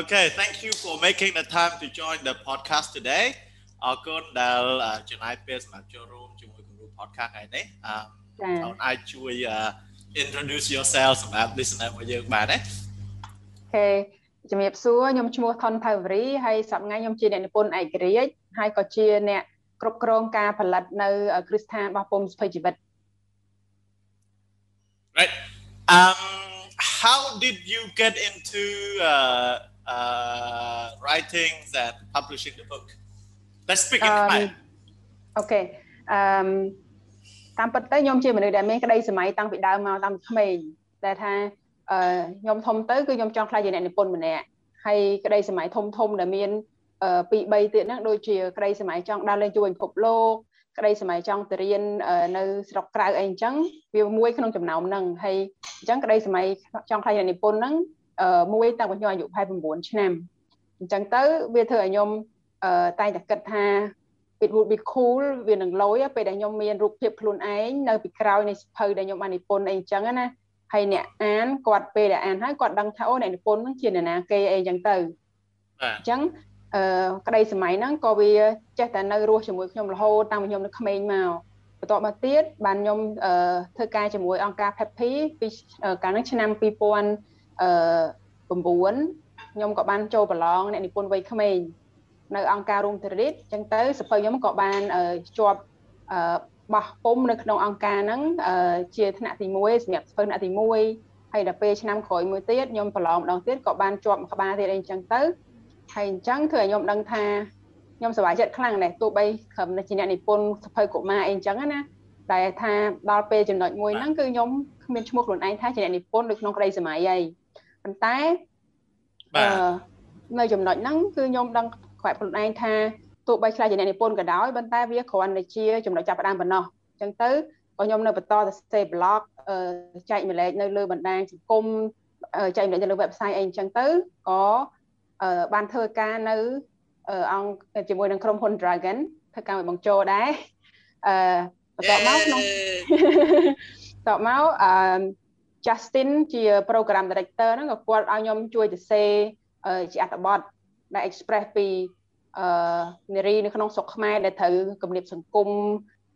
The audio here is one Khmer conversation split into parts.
Okay thank you for making the time to join the podcast today អរគុណដែលចំណាយពេលសម្រាប់ចូលរួមជាមួយគំរូ podcast ថ្ងៃនេះអឺអូនអាចជួយ introduce yourself សម្រាប់ listener របស់យើងបានទេអូខេជំរាបសួរខ្ញុំឈ្មោះថនថៅវរីហើយសប្តាហ៍ថ្ងៃខ្ញុំជាអ្នកនិពន្ធឯករាជ្យហើយក៏ជាអ្នកគ្រប់គ្រងការផលិតនៅគ្រឹះស្ថានរបស់ពុំសុភ័យជីវិត Right um how did you get into uh uh writing and publishing the book Let's speak in Khmer អូខេអឺតាមពិតទៅខ្ញុំជាមនុស្សដែលមានក្តីសម័យតាំងពីដើមមកតាំងពីក្មេងតែថាអឺខ្ញុំធំទៅគឺខ្ញុំចង់ខ្លាចជាអ្នកនិពន្ធម្នាក់ហើយក្តីសម័យធំធំដែលមានអឺពី3ទៀតហ្នឹងដូចជាក្តីសម័យចង់ដើរលេងជួយពិភពលោកក្តីសម័យចង់ទៅរៀននៅស្រុកក្រៅអីអញ្ចឹងវាមួយក្នុងចំណោមហ្នឹងហើយអញ្ចឹងក្តីសម័យចង់ខ្លាចអ្នកនិពន្ធហ្នឹងអឺ មួយតាំងពីខ្ញុំអាយុ29ឆ្នាំអញ្ចឹងទៅវាធ្វើឲ្យខ្ញុំអឺតែតែគិតថា it would be cool វានឹងលយពេលដែលខ្ញុំមានរូបភាពខ្លួនឯងនៅពីក្រោយនៃសភៅដែលខ្ញុំបាននិពន្ធអីអញ្ចឹងណាហើយអ្នកអានគាត់ពេលដែលអានហើយគាត់ដឹងថាអូអ្នកនិពន្ធនឹងជាអ្នកណាគេអីអញ្ចឹងទៅបាទអញ្ចឹងអឺក្តីសម័យហ្នឹងក៏វាចេះតែនៅរស់ជាមួយខ្ញុំរហូតតាំងពីខ្ញុំនៅក្មេងមកបន្ទាប់មកទៀតបានខ្ញុំអឺធ្វើការជាមួយអង្គការ Peppy ពីកាលនោះឆ្នាំ2000 អឺ9ខ្ញុំក៏បានចូលប្រឡងអ្នកនិពន្ធវ័យក្មេងនៅអង្គការរួមទរិតអញ្ចឹងទៅសភៅខ្ញុំក៏បានជាប់បោះពុំនៅក្នុងអង្គការហ្នឹងជាថ្នាក់ទី1សម្រាប់សភៅថ្នាក់ទី1ហើយដល់ពេលឆ្នាំក្រោយមួយទៀតខ្ញុំប្រឡងម្ដងទៀតក៏បានជាប់ក្បាលទៀតអីអញ្ចឹងទៅហើយអញ្ចឹងគឺឲ្យខ្ញុំដឹងថាខ្ញុំសប្បាយចិត្តខ្លាំងដែរទោះបីត្រឹមតែជាអ្នកនិពន្ធសភៅកុមារអីអញ្ចឹងណាដែលថាដល់ពេលចំណុចមួយហ្នឹងគឺខ្ញុំគ្មានឈ្មោះខ្លួនឯងថាជាអ្នកនិពន្ធនៅក្នុងក្តីសម័យអី ប៉ុន្តែបាទនៅចំណុចហ្នឹងគឺខ្ញុំដឹងខ្វាក់ខ្លួនឯងថាទោះបីខ្លះជាអ្នកនិពន្ធក៏ដោយប៉ុន្តែវាគ្រាន់តែជាចំណុចចាប់ផ្ដើមប៉ុណ្ណោះអញ្ចឹងទៅក៏ខ្ញុំនៅបន្តទៅសេ blog ចែកម្លែកនៅលើបណ្ដាញសង្គមចែកម្លែកនៅលើ website អីអញ្ចឹងទៅក៏បានធ្វើការនៅអង្គជាមួយនឹងក្រុមហ៊ុន Dragon ធ្វើការមួយបងជោដែរអឺបន្ទាប់មកក្នុងបន្ទាប់មកអឺ Justin ជា program director ហ្នឹងក៏គាត់ឲ្យខ្ញុំជួយទៅសេជាអត្ថបទដែល express ពីអឺនារីនៅក្នុងស្រុកខ្មែរដែលត្រូវគំរាមសង្គម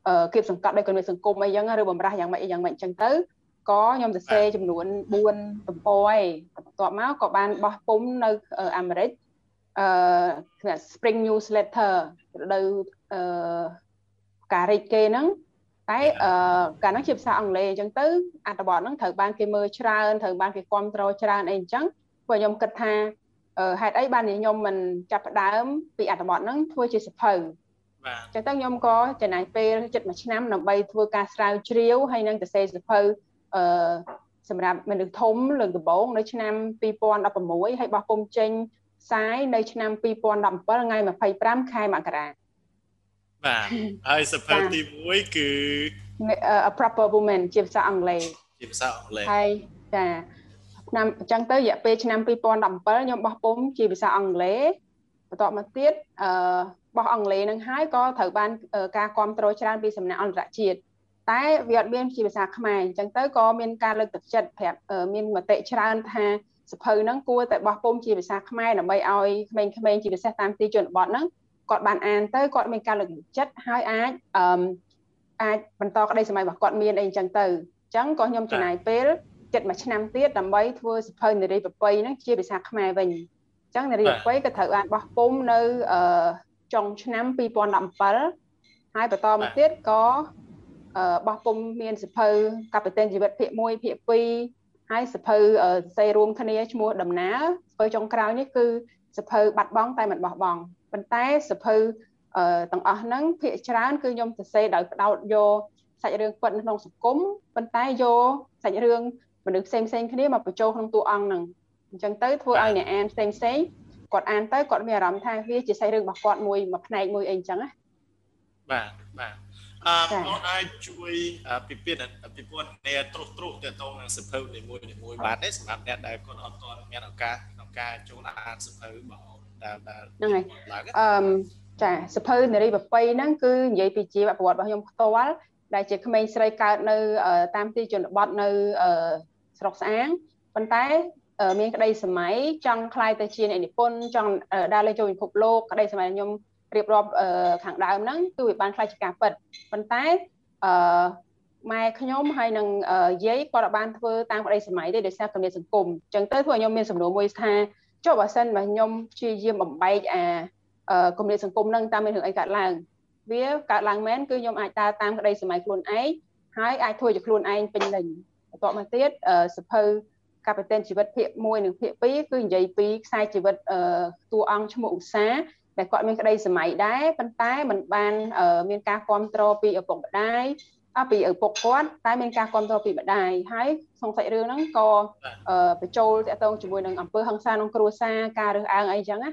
អឺគៀបសង្កត់ដោយគំរាមសង្គមអីចឹងឬបំរាស់យ៉ាងម៉េចយ៉ាងម៉េចចឹងទៅក៏ខ្ញុំសរសេរចំនួន4ទំព័រឯងបន្ទាប់មកក៏បានបោះពុំនៅអាមេរិកអឺ Spring Newsletter ទៅអឺការរិចគេហ្នឹង តែអឺកាលហ្នឹងជាភាសាអង់គ្លេសអញ្ចឹងទៅអត្ថបទហ្នឹងត្រូវបានគេមើលច្រើនត្រូវបានគេគ្រប់គ្រងច្រើនអីអញ្ចឹងព្រោះខ្ញុំគិតថាហេតុអីបានខ្ញុំមិនចាប់ផ្ដើមពីអត្ថបទហ្នឹងធ្វើជាសភៅបាទអញ្ចឹងទៅខ្ញុំក៏ចំណាយពេលជិត1ឆ្នាំដើម្បីធ្វើការស្រាវជ្រាវហើយនឹងសរសេរសភៅអឺសម្រាប់មនុស្សធំលើកដំបូងនៅឆ្នាំ2016ហើយបោះពុំចេញផ្សាយនៅឆ្នាំ2017ថ្ងៃ25ខែមករា បាទហើយសភៅទី1គឺ A Proper Woman ជាភាសាអង់គ្លេសជាភាសាអង់គ្លេសហើយចាឆ្នាំអញ្ចឹងទៅរយៈពេលឆ្នាំ2017ខ្ញុំបោះពុំជាភាសាអង់គ្លេសបន្ទាប់មកទៀតអឺបោះអង់គ្លេសនឹងហើយក៏ត្រូវបានការគ្រប់គ្រងច្រើនពីសំណាក់អន្តរជាតិតែវាអត់មានជាភាសាខ្មែរអញ្ចឹងទៅក៏មានការលើកទឹកចិត្តប្រាប់មានមតិច្រើនថាសភៅហ្នឹងគួរតែបោះពុំជាភាសាខ្មែរដើម្បីឲ្យក្មេងៗជាពិសេសតាមទីជនបទហ្នឹង គាត់បានអានទៅគាត់មានការលើកទឹកចិត្តហើយអាចអឺអាចបន្តក្តីសម័យរបស់គាត់មានអីអញ្ចឹងទៅអញ្ចឹងក៏ខ្ញុំចំណាយពេលចិត្តមួយឆ្នាំទៀតដើម្បីធ្វើសភៅនារីប្រពៃហ្នឹងជាភាសាខ្មែរវិញអញ្ចឹងនារីប្រពៃក៏ត្រូវបានបោះពុំនៅអឺចុងឆ្នាំ2017ហើយបន្តមកទៀតក៏បោះពុំមានសភៅកាពីតេនជីវិតភាគ1ភាគ2ហើយសភៅសេរួមគ្នាឈ្មោះដំណើរសភៅចុងក្រោយនេះគឺសភៅបាត់បង់តែមិនបោះបង់ ប៉ុន្តែសភៅទាំងអស់ហ្នឹងភាគច្រើនគឺខ្ញុំសរសេរដោយផ្ដោតយកសាច់រឿងពិតនៅក្នុងសង្គមប៉ុន្តែយកសាច់រឿងមនុស្សផ្សេងផ្សេងគ្នាមកបញ្ចូលក្នុងតួអង្គហ្នឹងអញ្ចឹងទៅធ្វើឲ្យអ្នកអានផ្សេងផ្សេងគាត់អានទៅគាត់មានអារម្មណ៍ថាវាជាសាច់រឿងរបស់គាត់មួយមួយផ្នែកមួយអីអញ្ចឹងណាបាទបាទអឺបងអាចជួយពិភាក្សាពិពណ៌នាត្រុសត្រុសទៅទៅនឹងសភៅនីមួយនីមួយបានទេសម្រាប់អ្នកដែលគាត់អត់ទាន់មានឱកាសក្នុងការចូលអានសភៅបងដែលដែល ហ្នឹងហើយអឺចាសភៅនារីប្រពៃហ្នឹងគឺនិយាយពីជីវប្រវត្តិរបស់ខ្ញុំផ្ទាល់ដែលជាក្មេងស្រីកើតនៅតាមទីជនបទនៅស្រុកស្អាងប៉ុន្តែមានក្តីសម័យចង់ខ្លាយទៅជាអ្នកនិពន្ធចង់ដើរលេងចូលពិភពលោកក្តីសម័យខ្ញុំរៀបរាប់ខាងដើមហ្នឹងគឺវាបានខ្លាយជាការពិតប៉ុន្តែអឺម៉ែខ្ញុំហើយនឹងយាយគាត់បានធ្វើតាមក្តីសម័យទេដោយសារគំនិតសង្គមអញ្ចឹងទៅធ្វើឲ្យខ្ញុំមានសំណួរមួយថា ចុះបើសិនបើខ្ញុំព្យាយាមបំបែកអាគំនិតសង្គមហ្នឹងតាមមានរឿងអីកើតឡើងវាកើតឡើងមែនគឺខ្ញុំអាចដើរតាមក្តីសម័យខ្លួនឯងហើយអាចធ្វើជាខ្លួនឯងពេញលេញបន្ទាប់មកទៀតសភៅកាពិតេនជីវិតភាគ1និងភាគ2គឺនិយាយពីខ្សែជីវិតតួអង្គឈ្មោះឧស្សាហ៍ដែលគាត់មានក្តីសម័យដែរប៉ុន្តែมันបានមានការគ្រប់គ្រងពីឪពុកម្ដាយ ពីឪពុកគាត់តែមានការគ្រប់គ្រងពីម្ដាយហើយក្នុងសាច់រឿងហ្នឹងក៏បញ្ចូលតកតងជាមួយនឹងអំពើហិង្សាក្នុងគ្រួសារការរើសអើងអីចឹងណា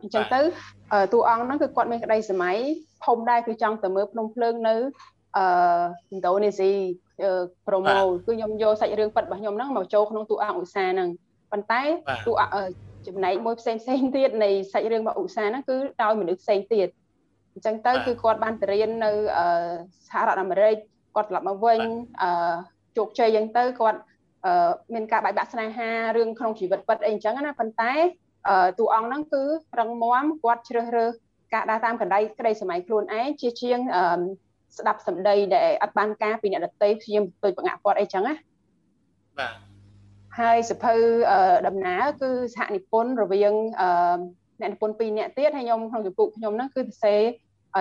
អញ្ចឹងទៅតួអង្គហ្នឹងគឺគាត់មានក្តីសម័យធំដែរគឺចង់ទៅមើលភ្នំភ្លើងនៅអឺឥណ្ឌូនេស៊ីប្រូម៉ូគឺខ្ញុំយកសាច់រឿងប៉ិតរបស់ខ្ញុំហ្នឹងមកចូលក្នុងតួអង្គឧស្សាហ៍ហ្នឹងប៉ុន្តែតួចំណែកមួយផ្សេងផ្សេងទៀតនៃសាច់រឿងរបស់ឧស្សាហ៍ហ្នឹងគឺដោយមនុស្សផ្សេងទៀត អញ្ចឹងទៅគឺគាត់បានទៅរៀននៅសហរដ្ឋអាមេរិកគាត់ត្រឡប់មកវិញអឺជោគជ័យអញ្ចឹងទៅគាត់មានការបែកបាក់ស្នេហារឿងក្នុងជីវិតពិតអីអញ្ចឹងណាប៉ុន្តែតួអង្គហ្នឹងគឺរឹងមាំគាត់ជ្រើសរើសការដើរតាមកណ្ដៃក្តីសម័យខ្លួនឯងជាជាងស្ដាប់សម្ដីដែលអត់បានការពីអ្នកដតីព្យាយាមទៅបង្អាក់គាត់អីចឹងណាបាទហើយសភៅដំណើរគឺសហនិពន្ធរវាង អ្នកនិពន្ធពីរអ្នកទៀតហើយខ្ញុំក្នុងចម្ពោះខ្ញុំហ្នឹងគឺសរសេរ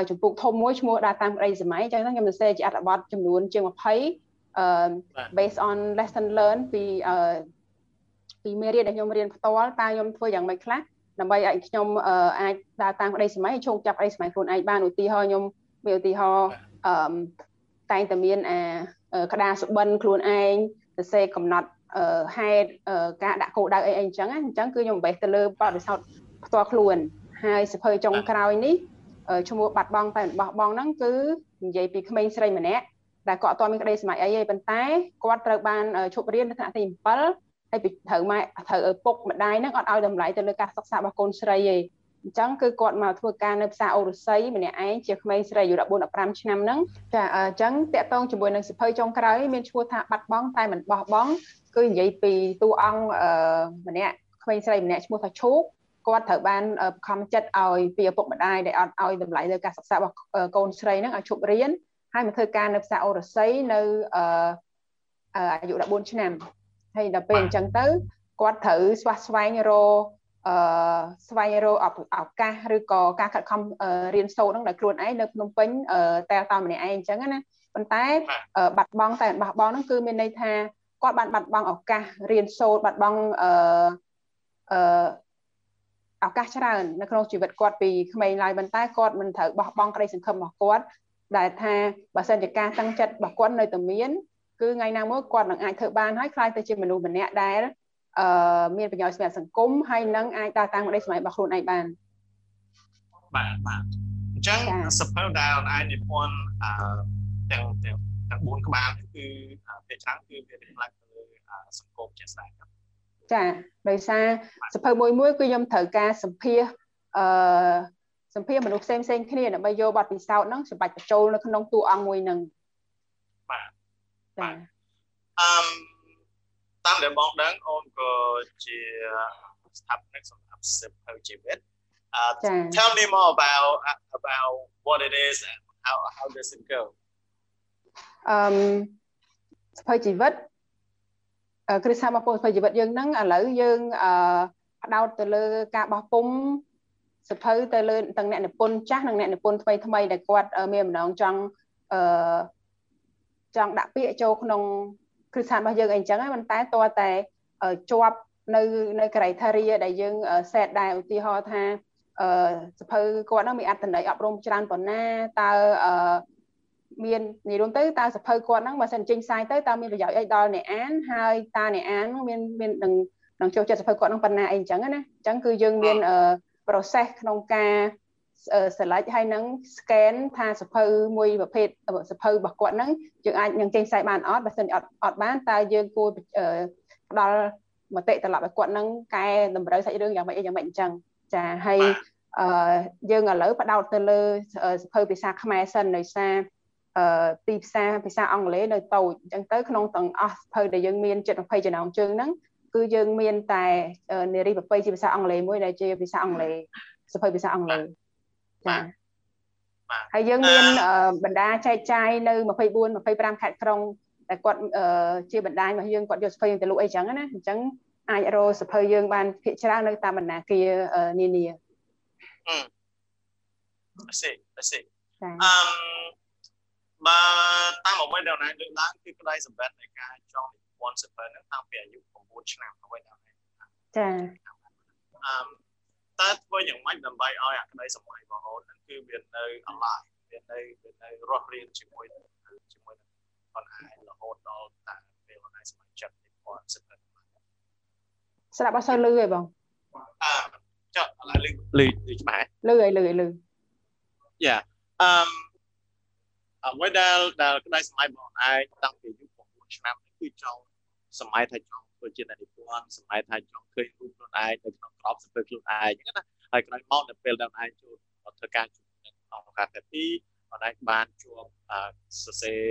ចម្ពោះធំមួយឈ្មោះដើរតាមក្តីសម័យអញ្ចឹងខ្ញុំសរសេរជាអត្ថបទចំនួនជាង20អឺ based on lesson learn ពីអឺពីមេរៀនដែលខ្ញុំរៀនផ្ទាល់តើខ្ញុំធ្វើយ៉ាងម៉េចខ្លះដើម្បីឲ្យខ្ញុំអាចដើរតាមក្តីសម័យឈោងចាប់ក្តីសម័យខ្លួនឯងបានឧទាហរណ៍ខ្ញុំមានឧទាហរណ៍អឺតែងតែមានអាក្តារសុបិនខ្លួនឯងសរសេរកំណត់ហេតុការដាក់គោលដៅអីអីអញ្ចឹងអញ្ចឹងគឺខ្ញុំបេះទៅលើបទពិសោធន៍ ផ្ទាល់ខ្លួន ហើយសភៅចុងក្រោយនេះឈ្មោះបាត់បង់តែបោះបង់ហ្នឹងគឺនិយាយពីក្មេងស្រីម្នាក់ដែលគាត់អត់ទាន់មានក្តីសម័យអីទេប៉ុន្តែគាត់ត្រូវបានឈប់រៀននៅថ្នាក់ទី7ហើយត្រូវម៉ែត្រូវឪពុកម្ដាយហ្នឹងអត់ឲ្យតម្លៃទៅលើការសិក្សារបស់កូនស្រីទេអញ្ចឹងគឺគាត់មកធ្វើការនៅផ្សារអូរស័យម្នាក់ឯងជាក្មេងស្រីអាយុ14 15ឆ្នាំហ្នឹងចាអញ្ចឹងតាក់ទងជាមួយនឹងសិភៅចុងក្រោយមានឈ្មោះថាបាត់បង់តែមិនបោះបង់គឺនិយាយពីតួអង្គម្នាក់ក្មេងស្រីម្នាក់ឈ្មោះថាឈូក គាត់ត្រូវបានបង្ខំចិត្តឲ្យពីឪពុកម្ដាយដែលអត់ឲ្យតម្លៃលើការសិក្សារបស់កូនស្រីហ្នឹងឲ្យឈប់រៀនហើយមកធ្វើការនៅផ្សារអូរស័យនៅអាយុ14ឆ្នាំហើយដល់ពេលអញ្ចឹងទៅគាត់ត្រូវស្វះស្វែងរកអឺស្វែងរកឱកាសឬក៏ការខិតខំរៀនសូត្រហ្នឹងដោយខ្លួនឯងនៅភ្នំពេញតែតាមម្នាក់ឯងអញ្ចឹងណាប៉ុន្តែបាត់បង់តែបាត់បង់ហ្នឹងគឺមានន័យថាគាត់បានបាត់បង់ឱកាសរៀនសូត្របាត់បង់អឺអឺ ឱកាសច្រើននៅក្នុងជីវិតគាត់ពីក្មេងឡើយប៉ុន្តែគាត់មិនត្រូវបោះបង់ក្តីសង្ឃឹមរបស់គាត់ដែលថាបើសិនជាការតាំងចិត្តរបស់គាត់នៅតែមានគឺថ្ងៃណាមួយគាត់នឹងអាចធ្វើបានហើយខ្លាយទៅជាមនុស្សម្នាក់ដែលអឺមានប្រយោជន៍សម្រាប់សង្គមហើយនឹងអាចដើរតាមក្តីសម័យរបស់ខ្លួនឯងបានបាទបាទអញ្ចឹងសភៅដែលអាចនិពន្ធអឺទាំងទាំងទាំង4ក្បាលគឺភាគច្រើនគឺវារៀបឡើងទៅលើសង្គមជាក់ស្ដែង ចាដោយសារសភៅមួយមួយគឺខ្ញុំត្រូវការសម្ភារអឺសម្ភារមនុស្សផ្សេងផ្សេងគ្នាដើម្បីយកបទពិសោធន៍ហ្នឹងសម្បាច់បញ្ចូលនៅក្នុងតួអង្គមួយហ្នឹងបាទបាទអឺតាមដែលបងដឹងអូនក៏ជាស្ថាបនិកសម្រាប់សិភៅជីវិត Uh, tell me more about about what it is and how how does it go អឺសភៅជីវិត គ្រិស្ថាបពុទ្ធសភៅជីវិតយើងហ្នឹងឥឡូវយើងអឺផ្ដោតទៅលើការបោះពុំសភៅទៅលើទាំងអ្នកនិពន្ធចាស់និងអ្នកនិពន្ធថ្មីថ្មីដែលគាត់មានម្ដងចង់អឺចង់ដាក់ពាក្យចូលក្នុងគ្រឹះស្ថានរបស់យើងអីចឹងហ្នឹងប៉ុន្តែតើតែជាប់នៅនៅ criteria ដែលយើង set ដែរឧទាហរណ៍ថាអឺសភៅគាត់ហ្នឹងមានអត្ថន័យអប់រំច្រើនប៉ុណ្ណាតើអឺ មាននិយាយរួមទៅតើសភៅគាត់ហ្នឹងបើសិនចេញផ្សាយទៅតើមានប្រយោជន៍អីដល់អ្នកអានហើយតើអ្នកអានមានមាននឹងនឹងចូលចិត្តសភៅគាត់ហ្នឹងប៉ុណ្ណាអីអញ្ចឹងណាអញ្ចឹងគឺយើងមាន process ក្នុងការ select ហើយនឹង scan ថាសភៅមួយប្រភេទសភៅរបស់គាត់ហ្នឹងយើងអាចនឹងចេញផ្សាយបានអត់បើមិនអត់អត់បានតើយើងគួរផ្ដល់មតិត្រឡប់ឲ្យគាត់នឹងកែតម្រូវសាច់រឿងយ៉ាងម៉េចយ៉ាងម៉េចអញ្ចឹងចាហើយអឺយើងឥឡូវបដោតទៅលើសភៅភាសាខ្មែរសិនដោយសារ អឺទីផ្សារភាសាអង់គ្លេសនៅតូចអញ្ចឹងទៅក្នុងទាំងអស់សភៅដែលយើងមាន720ចំណងជើងហ្នឹងគឺយើងមានតែនារីប្រពៃជាភាសាអង់គ្លេសមួយដែលជាភាសាអង់គ្លេសសភៅភាសាអង់គ្លេសចាហើយយើងមានបណ្ដាចែកចាយនៅ24 25ខេត្តក្រុងតែគាត់ជាបណ្ដាញរបស់យើងគាត់យកសភៅយើងទៅលក់អីចឹងណាអញ្ចឹងអាចរកសភៅយើងបានភាគច្រើននៅតាមបណ្ដាគារនានាអឺអសេអសេអឺ បើតាមអ្វីដែលណាលើកឡើងគឺក្តីសម្បត្តិនៃការចងនិពន្ធសភៅហ្នឹងតាំងពីអាយុ9ឆ្នាំអ្វីដែលណាចាអឺតើធ្វើយ៉ាងម៉េចដើម្បីឲ្យអាក្តីសម័យរបស់អូនហ្នឹងគឺវានៅ alive វានៅវានៅរស់រានជាមួយជាមួយនឹងខ្លួនឯងរហូតដល់តាពេលខ្លួនឯងសម័យចិត្តនិពន្ធសភៅស្រាប់អត់សូវលឺទេបងអឺចុះឥឡូវលឺលឺច្បាស់លឺហើយលឺហើយលឺយ៉ាអឺ អ្វីដែលដែលក្តីសម័យបងឯងតាំងពីអាយុ9ឆ្នាំគឺចង់សម័យថាចង់ធ្វើជានិពន្ធសម័យថាចង់ឃើញរូបខ្លួនឯងនៅក្នុងក្របសភើខ្លួនឯងហ្នឹងណាហើយក្រោយមកនៅពេលដែលឯងចូលធ្វើការជួយនឹងអង្គការតែពីបងឯងបានជួបសរសេរ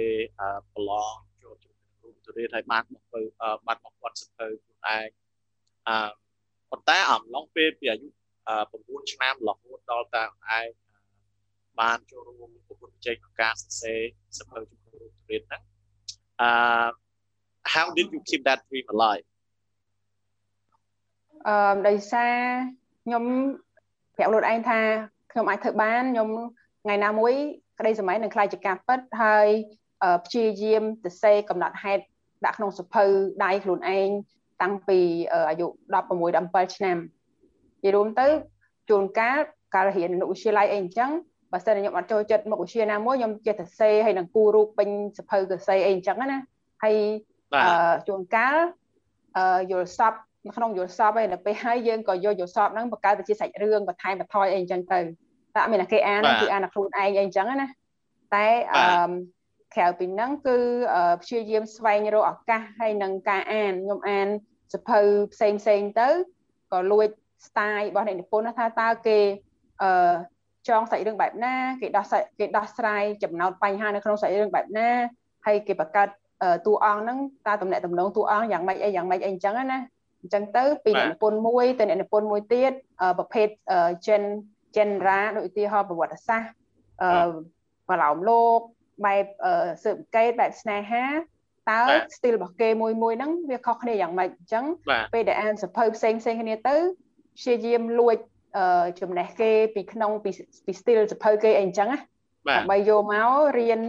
ប្រឡងជួបជាមួយរូបទូរហើយបានមកធ្វើបានមកវត្តសភើខ្លួនឯងអឺប៉ុន្តែអំឡុងពេលពីអាយុ9ឆ្នាំរហូតដល់តាឯង បានចូលរួមប្រកួតប្រជែងក្នុងការសរសេរសភៅជំនួយរូបទូរហ្នឹងអឺ how did you keep that dream alive អឺដោយសារខ្ញុំប្រាប់ខ្លួនឯងថាខ្ញុំអាចធ្វើបានខ្ញុំថ្ងៃណាមួយក្តីសម័យនឹងខ្លាចជាការពិតហើយព្យាយាមទៅសេកំណត់ហេតុដាក់ក្នុងសភៅដៃខ្លួនឯងតាំងពីអាយុ16 17ឆ្នាំនិយាយរួមទៅជួនកាលកាលរៀននៅវិទ្យាល័យអីអញ្ចឹង បើសិនខ្ញុំអត់ចូលចិត្តមុខវិជ្ជាណាមួយខ្ញុំចេះតែសេហើយនឹងគូរូបពេញសភៅកសែអីអញ្ចឹងណាហើយជួនកាលយល់សពនៅក្នុងយល់សពឯនៅពេលហើយយើងក៏យកយល់សពហ្នឹងបង្កើតទៅជាសាច់រឿងបន្ថែមបន្ថយអីអញ្ចឹងទៅតែមានតែគេអានគឺអានតែខ្លួនឯងអីអញ្ចឹងណាតែអឺក្រៅពីហ្នឹងគឺព្យាយាមស្វែងរកឱកាសហើយនឹងការអានខ្ញុំអានសភៅផ្សេងផ្សេងទៅក៏លួច style របស់អ្នកនិពន្ធថាតើគេអឺ ចងសាច់រឿងបែបណាគេដោះគេដោះស្រាយចំណោទបញ្ហានៅក្នុងសាច់រឿងបែបណាហើយគេបង្កើតតួអង្គហ្នឹងតើតំណែងតំណងតួអង្គយ៉ាងម៉េចអីយ៉ាងម៉េចអីអញ្ចឹងណាអញ្ចឹងទៅពីអ្នកនិពន្ធមួយទៅអ្នកនិពន្ធមួយទៀតប្រភេទ gen genre ដូចឧទាហរណ៍ប្រវត្តិសាស្ត្រអឺបឡោមលោកបែបស៊ើបអង្កេតបែបស្នេហាតើ style របស់គេមួយមួយហ្នឹងវាខុសគ្នាយ៉ាងម៉េចអញ្ចឹងពេលដែលអានសភៅផ្សេងផ្សេងគ្នាទៅព្យាយាមលួច ចំណេះគេពីក្នុងពីពី style សភៅគេអីអញ្ចឹងណាដើម្បីយកមករៀន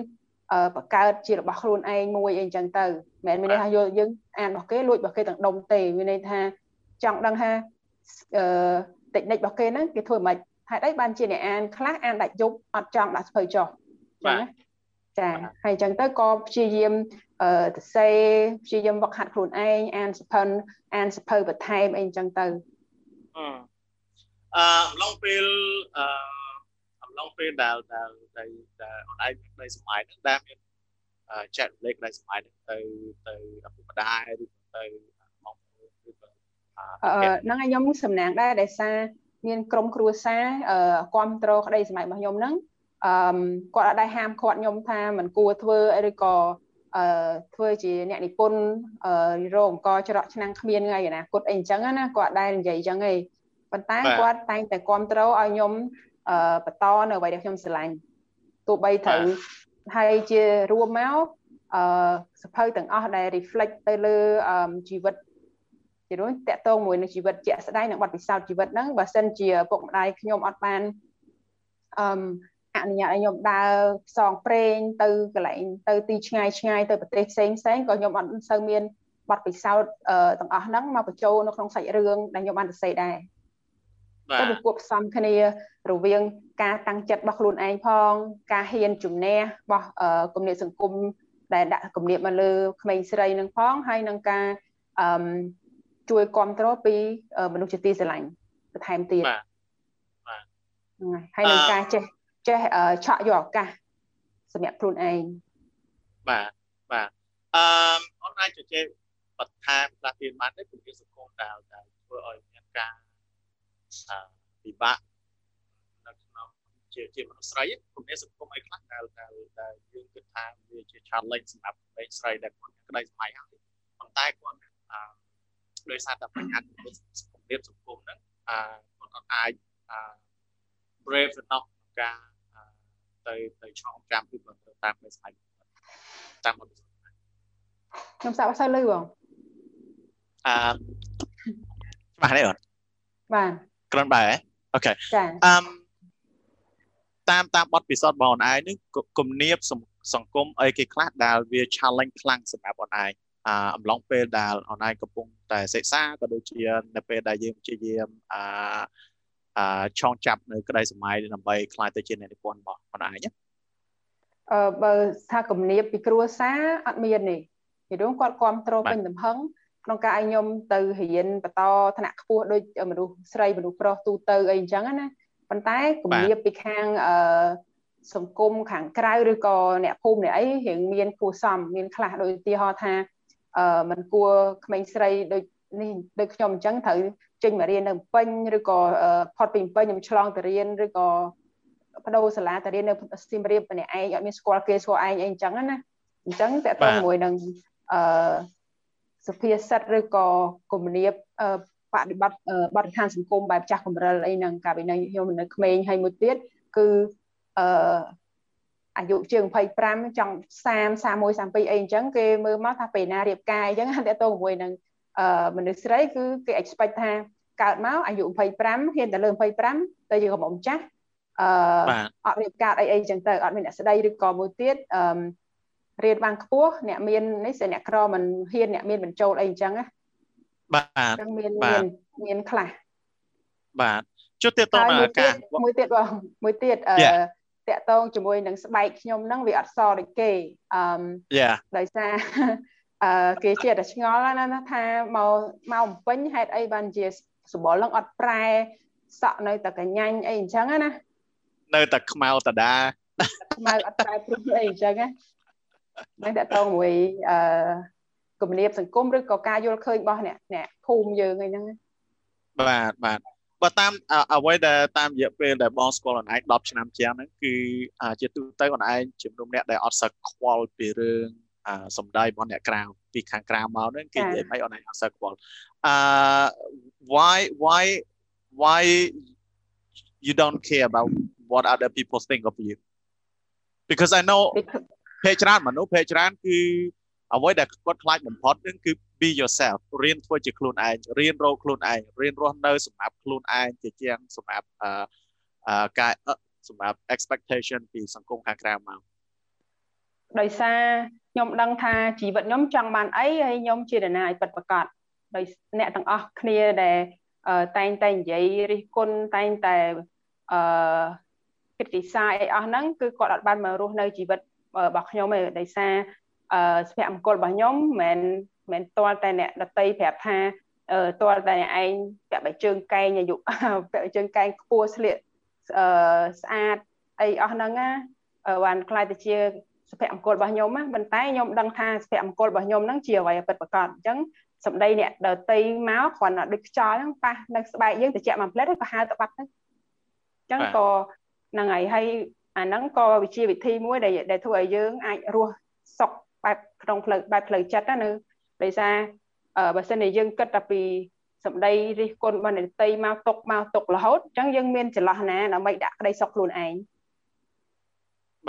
បង្កើតជារបស់ខ្លួនឯងមួយអីចឹងទៅមិនមែនមានន័យថាយកយើងអានរបស់គេលួចរបស់គេទាំងដុំទេមានន័យថាចង់ដឹងថាអឺតិចនិចរបស់គេហ្នឹងគេធ្វើមិនហេតុអីបានជាអ្នកអានខ្លះអានដាច់យប់អត់ចង់ដាក់ស្ភៅចុះចឹងណាចាហើយអញ្ចឹងទៅក៏ព្យាយាមអឺទៅសេព្យាយាមវឹកហាត់ខ្លួនឯងអានសភៅអានសភៅបន្ថែមអីអញ្ចឹងទៅអឺ អឺអំឡុងពេលអឺអំឡុងពេលដែលដែលដែលដែលអនឡាញនៃសម័យហ្នឹងដែលមានចែករំលែកនៃសម័យហ្នឹងទៅទៅឪពុកម្ដាយឬទៅបងប្អូនឬក៏អឺហ្នឹងហើយខ្ញុំសំណាងដែរដោយសារមានក្រុមគ្រួសារអឺគ្រប់គ្រងក្តីសម័យរបស់ខ្ញុំហ្នឹងអឺគាត់អត់ដែរហាមឃាត់ខ្ញុំថាមិនគួរធ្វើឬក៏អឺធ្វើជាអ្នកនិពន្ធអឺរោអង្គច្រកឆ្នាំងគ្មានថ្ងៃអនាគតអីអញ្ចឹងណាគាត់ដែរនិយាយអញ្ចឹងឯង ប៉ុន្តែគាត់តែងតែគ្រប់គ្រងឲ្យខ្ញុំអឺបន្តនៅអ្វីដែលខ្ញុំស្រឡាញ់ទោះបីត្រូវហើយជារួមមកអឺសភៅទាំងអស់ដែល reflect ទៅលើជីវិតជារួមតកតងមួយនឹងជីវិតជាក់ស្ដែងនិងបទពិសោធន៍ជីវិតហ្នឹងបើសិនជាពុកម្ដាយខ្ញុំអត់បានអឺអនុញ្ញាតឲ្យខ្ញុំដើរផ្សងព្រេងទៅកន្លែងទៅទីឆ្ងាយឆ្ងាយទៅប្រទេសផ្សេងផ្សេងក៏ខ្ញុំអត់សូវមានបទពិសោធន៍ទាំងអស់ហ្នឹងមកបញ្ចូលនៅក្នុងសាច់រឿងដែលខ្ញុំបានសរសេរដែរ ទៅវាគួបផ្សំគ្នា រវាង ការតាំងចិត្តរបស់ខ្លួនឯងផង ការហ៊ានជំនះរបស់គំនិតសង្គមដែលដាក់គំនិតមកលើក្មេងស្រីនឹងផងហើយនឹងការអឺជួយគ្រប់គ្រងពីមនុស្សជាទីស្រឡាញ់បន្ថែមទៀតបាទបាទហើយនឹងការចេះចេះឆក់យកឱកាសសម្រាប់ខ្លួនឯងបាទបាទអឺអនឡាញជជែកបន្ថែមខ្លះទៀតបានទេគម្រាមសង្គមដែលដែលធ្វើឲ្យមានការ ពិបាកនៅក្នុងជាជាមនុស្សស្រីគំនិតសង្គមអីខ្លះដែលដែលដែលយើងគិតថាវាជា challenge សម្រាប់ក្មេងស្រីដែលគាត់មានក្តីសម័យហើយប៉ុន្តែគាត់ដោយសារតែបញ្ហាជំនឿសង្គមរៀបសង្គមហ្នឹងអឺគាត់អត់អាចអឺ brave enough ក្នុងការទៅទៅឆ្លងចាំគឺគាត់ទៅតាមដោយស្អែកតាមមកខ្ញុំសាកអត់សូវលឺបងអឺច្បាស់ទេអូនបាទ ក្រិនបែអូខេចាអឺតាមតាមបទពិសោធន៍របស់អូនឯងនេះគំនាបសង្គមអីគេខ្លះដែលវា challenge ខ្លាំងសម្រាប់អូនឯងអាអំឡុងពេលដែលអូនឯងកំពុងតែសិក្សាក៏ដូចជានៅពេលដែលយើងព្យាយាមអាអាឆងចាប់នៅក្តីសម័យដើម្បីខ្លាយទៅជាអ្នកនិពន្ធរបស់អូនឯងណាអឺបើថាគំនាបពីគ្រួសារអត់មានទេពីព្រោះគាត់គ្រប់គ្រងពេញទំហឹង ក្នុងការឲ្យខ្ញុំទៅរៀនបន្តថ្នាក់ខ្ពស់ដូចមនុស្សស្រីមនុស្សប្រុសទូទៅអីអញ្ចឹងណាប៉ុន្តែគំនាបពីខាងអឺសង្គមខាងក្រៅឬក៏អ្នកភូមិអ្នកអីរៀងមានគួសមមានខ្លះដូចឧទាហរណ៍ថាអឺมันគួរក្មេងស្រីដូចនេះដូចខ្ញុំអញ្ចឹងត្រូវចេញមករៀននៅពេញឬក៏ផុតពីពេញខ្ញុំឆ្លងទៅរៀនឬក៏បដូរសាលាទៅរៀននៅសៀមរាបម្នាក់ឯងអត់មានស្គាល់គេស្គាល់ឯងអីអញ្ចឹងណាអញ្ចឹងតើតើជាមួយនឹងអឺ សុភាសិតឬក៏គំនាបបដិបត្តិបរិស្ថានសង្គមបែបចាស់កម្រិលអីហ្នឹងកាលពីនៅខ្ញុំនៅក្មេងហើយមួយទៀតគឺអឺអាយុជាង25ចង់30 31 32អីអញ្ចឹងគេមើលមកថាពេលណារៀបការអញ្ចឹងតែតទៅជាមួយនឹងអឺមនុស្សស្រីគឺគេ expect ថាកើតមកអាយុ25ហ៊ានតែលើ25ទៅជាកំមុំចាស់អឺអត់រៀបការអីអីចឹងទៅអត់មានអ្នកស្ដីឬក៏មួយទៀតអឺ រៀនបានខ្ពស់អ្នកមាននេះសិអ្នកក្រមិនហ៊ានអ្នកមានបញ្ចូលអីអញ្ចឹងណាបាទចឹងមានមានមានខ្លះបាទចុះទៀតតមកអាកាមួយទៀតបងមួយទៀតអឺតាក់តងជាមួយនឹងស្បែកខ្ញុំហ្នឹងវាអត់សដូចគេអឺដោយសារអឺគេជាតែឆ្ងល់ណាថាមកមកបំពេញហេតុអីបានជាសម្បល់នឹងអត់ប្រែសក់នៅតែកញ្ញាញ់អីអញ្ចឹងណានៅតែខ្មៅតដាខ្មៅអត់ប្រែព្រឹកអីអញ្ចឹងណា នឹងតកតងមួយអឺគំនាបសង្គមឬក៏ការយល់ឃើញរបស់អ្នកអ្នកភូមិយើងអីហ្នឹងបាទបាទបើតាមអ្វីដែលតាមរយៈពេលដែលបងស្គាល់អនឯង10ឆ្នាំជាងហ្នឹងគឺជាទូទៅអនឯងជំនុំអ្នកដែលអត់សឹកខ្វល់ពីរឿងសំដីរបស់អ្នកក្រៅពីខាងក្រៅមកហ្នឹងគេនិយាយមិនអនឯងអត់សឹកខ្វល់អឺ why why why you don't care about what other people think of you because i know ភាគច្រើនមនុស្សភាគច្រើនគឺអ្វីដែលគាត់ខ្លាចបំផុតនឹងគឺ be yourself រៀនធ្វើជាខ្លួនឯងរៀនរកខ្លួនឯងរៀនរស់នៅសម្រាប់ខ្លួនឯងជាជាងសម្រាប់អឺការសម្រាប់ expectation ពីសង្គមខាងក្រៅមកដោយសារខ្ញុំដឹងថាជីវិតខ្ញុំចង់បានអីហើយខ្ញុំជាអ្នកណាឲ្យពិតប្រាកដដោយអ្នកទាំងអស់គ្នាដែលតែងតែនិយាយរិះគន់តែងតែអឺគិតគិសាអីអស់ហ្នឹងគឺគាត់អត់បានមករស់នៅជីវិត របស់ខ្ញុំឯងដោយសារអឺសុភមង្គលរបស់ខ្ញុំមិនមែនទាល់តែអ្នកដតីប្រាប់ថាអឺទាល់តែអ្នកឯងពាក់បិជើងកែងអាយុពាក់បិជើងកែងខ្ពស់ស្លៀកអឺស្អាតអីអស់ហ្នឹងណាបានខ្លាយទៅជាសុភមង្គលរបស់ខ្ញុំណាប៉ុន្តែខ្ញុំដឹងថាសុភមង្គលរបស់ខ្ញុំហ្នឹងជាអ្វីពិតប្រាកដអញ្ចឹងសម្ដីអ្នកដតីមកគ្រាន់តែដូចខ្យល់ហ្នឹងប៉ះនៅស្បែកយើងតិចមួយផ្លែតក៏ហៅទៅបាត់ទៅអញ្ចឹងក៏ហ្នឹងហើយហើយ អាហ្នឹងក៏វិជាវិធីមួយដែលដែលធ្វើឲ្យយើងអាចរស់សុខបែបក្នុងផ្លូវបែបផ្លូវចិត្តណាដោយសារបើសិនជាយើងគិតតែពីសម្ដីរិះគន់បណ្ឌិតីមកຕົកមកຕົករហូតអញ្ចឹងយើងមានចន្លោះណាដើម្បីដាក់ក្តីសុខខ្លួនឯង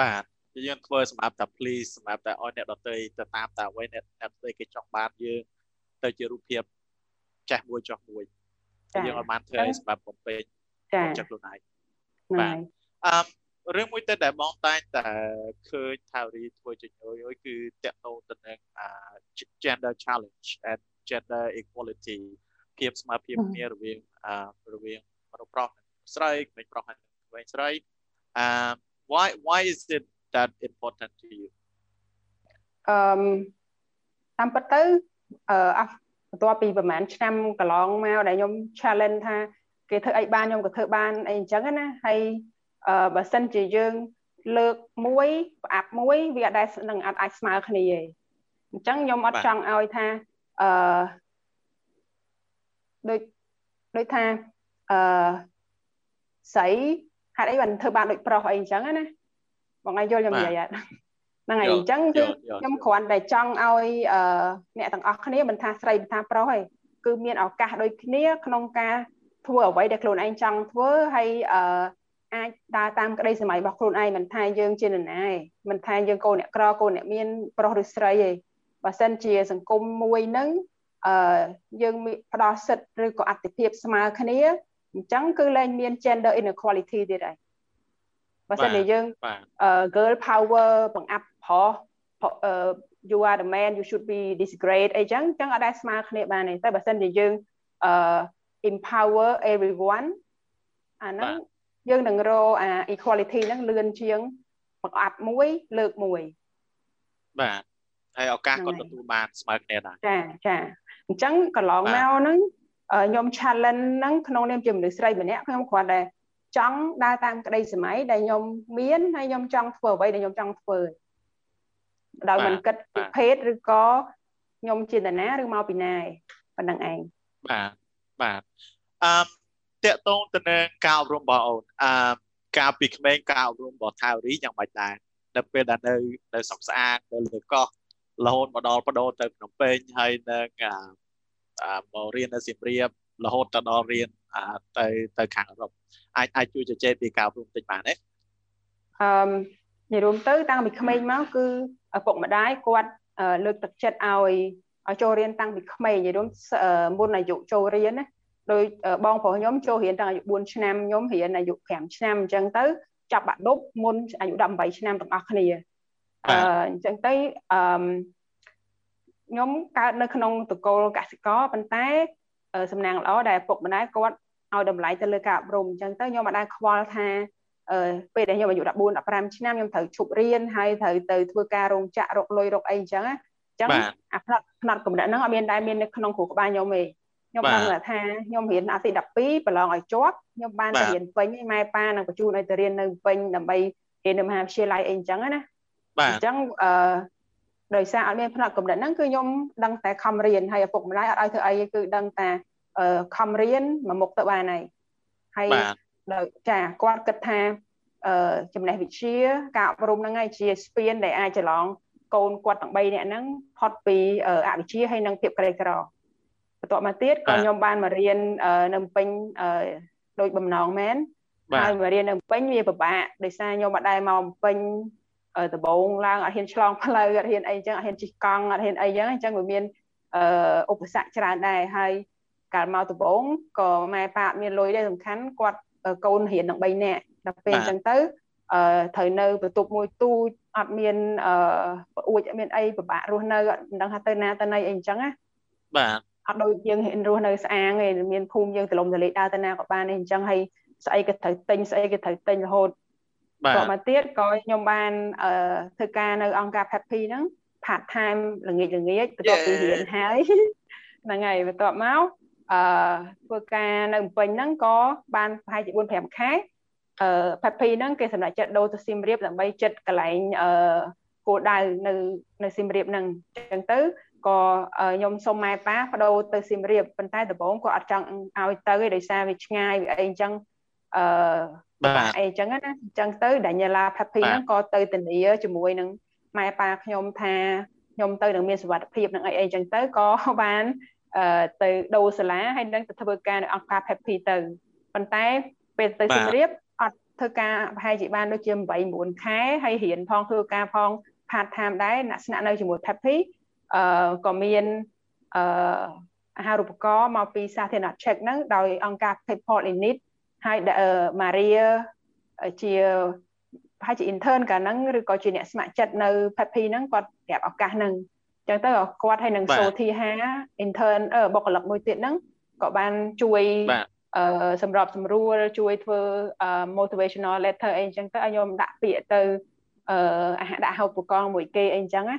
បាទយើងធ្វើសម្រាប់តែ please សម្រាប់តែឲ្យអ្នកដទៃទៅតាមតែអ្វីអ្នកអ្នកដទៃគេចង់បានយើងទៅជារូបភាពចេះមួយចោះមួយយើងអត់បានធ្វើសម្រាប់បំពេញចិត្តខ្លួនឯងបាទអឺ រឿងមួយទៀតដែលបងតែងតែឃើញថារីធ្វើជាញយយគឺតកតោទៅនឹង gender challenge and gender equality ភាពស្មើភាពគ្នារវាងរវាងមនុស្សប្រុសនិងស្រីក្មេងប្រុសហើយក្មេងស្រី um why why is it that important to you អឺតាមពិតទៅអឺបន្ទាប់ពីប្រហែលឆ្នាំកន្លងមកដែលខ្ញុំ challenge ថាគេធ្វើអីបានខ្ញុំក៏ធ្វើបានអីអញ្ចឹងណាហើយអឺ បើសិនជាយើងលើកមួយប្រអាប់មួយវាអត់ដែលនឹងអត់អាចស្មើគ្នាទេអញ្ចឹងខ្ញុំអត់ចង់ឲ្យថាអឺដូចដូចថាអឺស្រីហេតុអីបានធ្វើបានដូចប្រុសអីអញ្ចឹងណាបងឯងយល់ខ្ញុំនិយាយអត់ហ្នឹងហើយអញ្ចឹងគឺខ្ញុំគ្រាន់តែចង់ឲ្យអឺអ្នកទាំងអស់គ្នាមិនថាស្រីមិនថាប្រុសទេគឺមានឱកាសដូចគ្នាក្នុងការធ្វើអ្វីដែលខ្លួនឯងចង់ធ្វើហើយអឺ អាចដើរតាមក្តីសម័យរបស់ខ្លួនឯងមិនថាយើងជានរណាទេមិនថាយើងកូនអ្នកក្រកូនអ្នកមានប្រុសឬស្រីទេបើសិនជាសង្គមមួយហ្នឹងអឺយើងផ្ដល់សិទ្ធិឬក៏អតិភិបស្មើគ្នាអញ្ចឹងគឺលែងមាន gender inequality ទៀតហើយបើសិនជាយើង girl power បង្អាប់ប្រុស you are the man you should be this great អីចឹងចឹងអត់ដែលស្មើគ្នាបានទេតែបើសិនជាយើងអឺ empower everyone អាហ្នឹង យើងនឹងរកអា equality ហ្នឹងលឿនជាងបង្អាប់មួយលើកមួយបាទហើយឱកាសគាត់ទទួលបានស្មើគ្នាដែរចាចាអញ្ចឹងកន្លងមកហ្នឹងខ្ញុំ challenge ហ្នឹងក្នុងនាមជាមនុស្សស្រីម្នាក់ខ្ញុំគ្រាន់តែចង់ដើរតាមក្តីសម័យដែលខ្ញុំមានហើយខ្ញុំចង់ធ្វើអ្វីដែលខ្ញុំចង់ធ្វើដោយមិនគិតពីភេទឬក៏ខ្ញុំជាតាណាឬមកពីណាឯងប៉ុណ្្នឹងឯងបាទបាទអឺ តកតងទៅនឹងការអប់រំរបស់អូនអឺកាលពីក្មេងការអប់រំរបស់ថៅរីយ៉ាងម៉េចដែរនៅពេលដែលនៅនៅស្រុកស្អាតនៅលើកោះរហូតមកដល់បដូរទៅភ្នំពេញហើយនឹងអាមករៀននៅសៀមរាបរហូតទៅដល់រៀនទៅទៅខាងអឺរ៉ុបអាចអាចជួយជជែកពីការរួមតិចបានទេអឺនិយាយរួមទៅតាំងពីក្មេងមកគឺឪពុកម្ដាយគាត់លើកទឹកចិត្តឲ្យឲ្យចូលរៀនតាំងពីក្មេងនិយាយរួមមុនអាយុចូលរៀនណា ដោយបងប្រុសខ្ញុំចូលរៀនតាំងអាយុ4ឆ្នាំខ្ញុំរៀនអាយុ5ឆ្នាំអញ្ចឹងទៅចាប់បាក់ឌុបមុនអាយុ18ឆ្នាំទាំងអស់គ្នាអឺអញ្ចឹងទៅអឺខ្ញុំកើតនៅក្នុងតកូលកសិករប៉ុន្តែសំណាងល្អដែលពុកម្ដាយគាត់ឲ្យតម្លៃទៅលើការអប់រំអញ្ចឹងទៅខ្ញុំមិនដែលខ្វល់ថាអឺពេលដែលខ្ញុំអាយុ14 15ឆ្នាំខ្ញុំត្រូវឈប់រៀនហើយត្រូវទៅធ្វើការរោងចក្ររកលុយរកអីអញ្ចឹងណាអញ្ចឹងអាផ្នែកផ្នែកកម្រិតហ្នឹងអត់មានដែលមាននៅក្នុងគ្រូក្បាលខ្ញុំទេ ខ្ញុំដឹងថាខ្ញុំរៀនអាទី12ប្រឡងឲ្យជាប់ខ្ញុំបានទៅរៀនពេញម៉ែប៉ានឹងបញ្ជូនឲ្យទៅរៀននៅពេញដើម្បីរៀននៅមហាវិទ្យាល័យអីអញ្ចឹងណាបាទអញ្ចឹងអឺដោយសារអត់មានផ្នែកកំណត់ហ្នឹងគឺខ្ញុំដឹងតែខំរៀនហើយឪពុកម្ដាយអត់ឲ្យធ្វើអីគឺដឹងតែខំរៀនមួយមុខទៅបានហើយហើយដោយចាគាត់គិតថាអឺចំណេះវិទ្យាការអប់រំហ្នឹងឯងជាស្ពានដែលអាចច្រឡងកូនគាត់ទាំង3នាក់ហ្នឹងផុតពីអវិជ្ជាហើយនិងភាពក្រីក្រ បន្ទាប់មកទៀតក៏ខ្ញុំបានមករៀននៅពេញដោយបំណងមែនហើយមករៀននៅពេញវាពិបាកដោយសារខ្ញុំអត់ដែរមកពេញដំបងឡើងអត់ហ៊ានឆ្លងផ្លូវអត់ហ៊ានអីចឹងអត់ហ៊ានជិះកង់អត់ហ៊ានអីចឹងអញ្ចឹងវាមានឧបសគ្គច្រើនដែរហើយកាលមកដំបងក៏ម៉ែប៉ាមានលុយដែរសំខាន់គាត់កូនរៀននឹង3នាក់ដល់ពេលអញ្ចឹងទៅអឺត្រូវនៅបន្ទប់មួយទូចអត់មានអឺប្អួចអត់មានអីពិបាករស់នៅអត់ដឹងថាទៅណាទៅណីអីអញ្ចឹងណាបាទ អត់ដូចយើងហ៊ានរស់នៅស្អាងទេមានភូមិយើងទលំទលេដើរទៅណាក៏បានទេអញ្ចឹងហើយស្អីក៏ត្រូវទិញស្អីក៏ត្រូវទិញរហូតបាទមកទៀតក៏ខ្ញុំបានអឺធ្វើការនៅអង្គការ Happy ហ្នឹង part time ល្ងាចល្ងាចបន្ទាប់ពីរៀនហើយហ្នឹងហើយបន្ទាប់មកអឺធ្វើការនៅភ្នំពេញហ្នឹងក៏បានប្រហែលជា4 5ខែអឺ Happy ហ្នឹងគេសម្រេចចិត្តដូរទៅសៀមរាបដើម្បីចិត្តកន្លែងអឺគោលដៅនៅនៅសៀមរាបហ្នឹងអញ្ចឹងទៅ ក៏ខ្ញុំសុំម៉ែប៉ាបដូរទៅសៀមរាបប៉ុន្តែដំបូងក៏អត់ចង់ឲ្យទៅទេដោយសារវាឆ្ងាយវាអីអញ្ចឹងអឺបាទអីអញ្ចឹងណាអញ្ចឹងទៅ Daniela Peppy ហ្នឹងក៏ទៅធានាជាមួយនឹងម៉ែប៉ាខ្ញុំថាខ្ញុំទៅនឹងមានសុវត្ថិភាពនឹងអីអីអញ្ចឹងទៅក៏បានអឺទៅដូរសាលាហើយនឹងទៅធ្វើការនៅអង្គការ Peppy ទៅប៉ុន្តែពេលទៅសៀមរាបអត់ធ្វើការប្រហែលជាបានដូចជា8 9ខែហើយរៀនផងធ្វើការផង part time ដែរអ្នកស្នាក់នៅជាមួយ Peppy អឺក៏មានអឺអាហារូបករណ៍មកពីសាធារណឆែកហ្នឹងដោយអង្គការ PayPal Init ហើយម៉ារីជាប្រហែលជា intern កាលហ្នឹងឬក៏ជាអ្នកស្ម័គ្រចិត្តនៅ Peppy ហ្នឹងគាត់ប្រាប់ឱកាសហ្នឹងអញ្ចឹងទៅគាត់ហើយនឹង Sothi Ha intern បុគ្គលិកមួយទៀតហ្នឹងក៏បានជួយអឺសម្របសម្រួលជួយធ្វើ motivational letter អីអញ្ចឹងទៅឲ្យខ្ញុំដាក់ពាក្យទៅអឺអាហារដាក់ហូបឧបករណ៍មួយគេអីអញ្ចឹងណា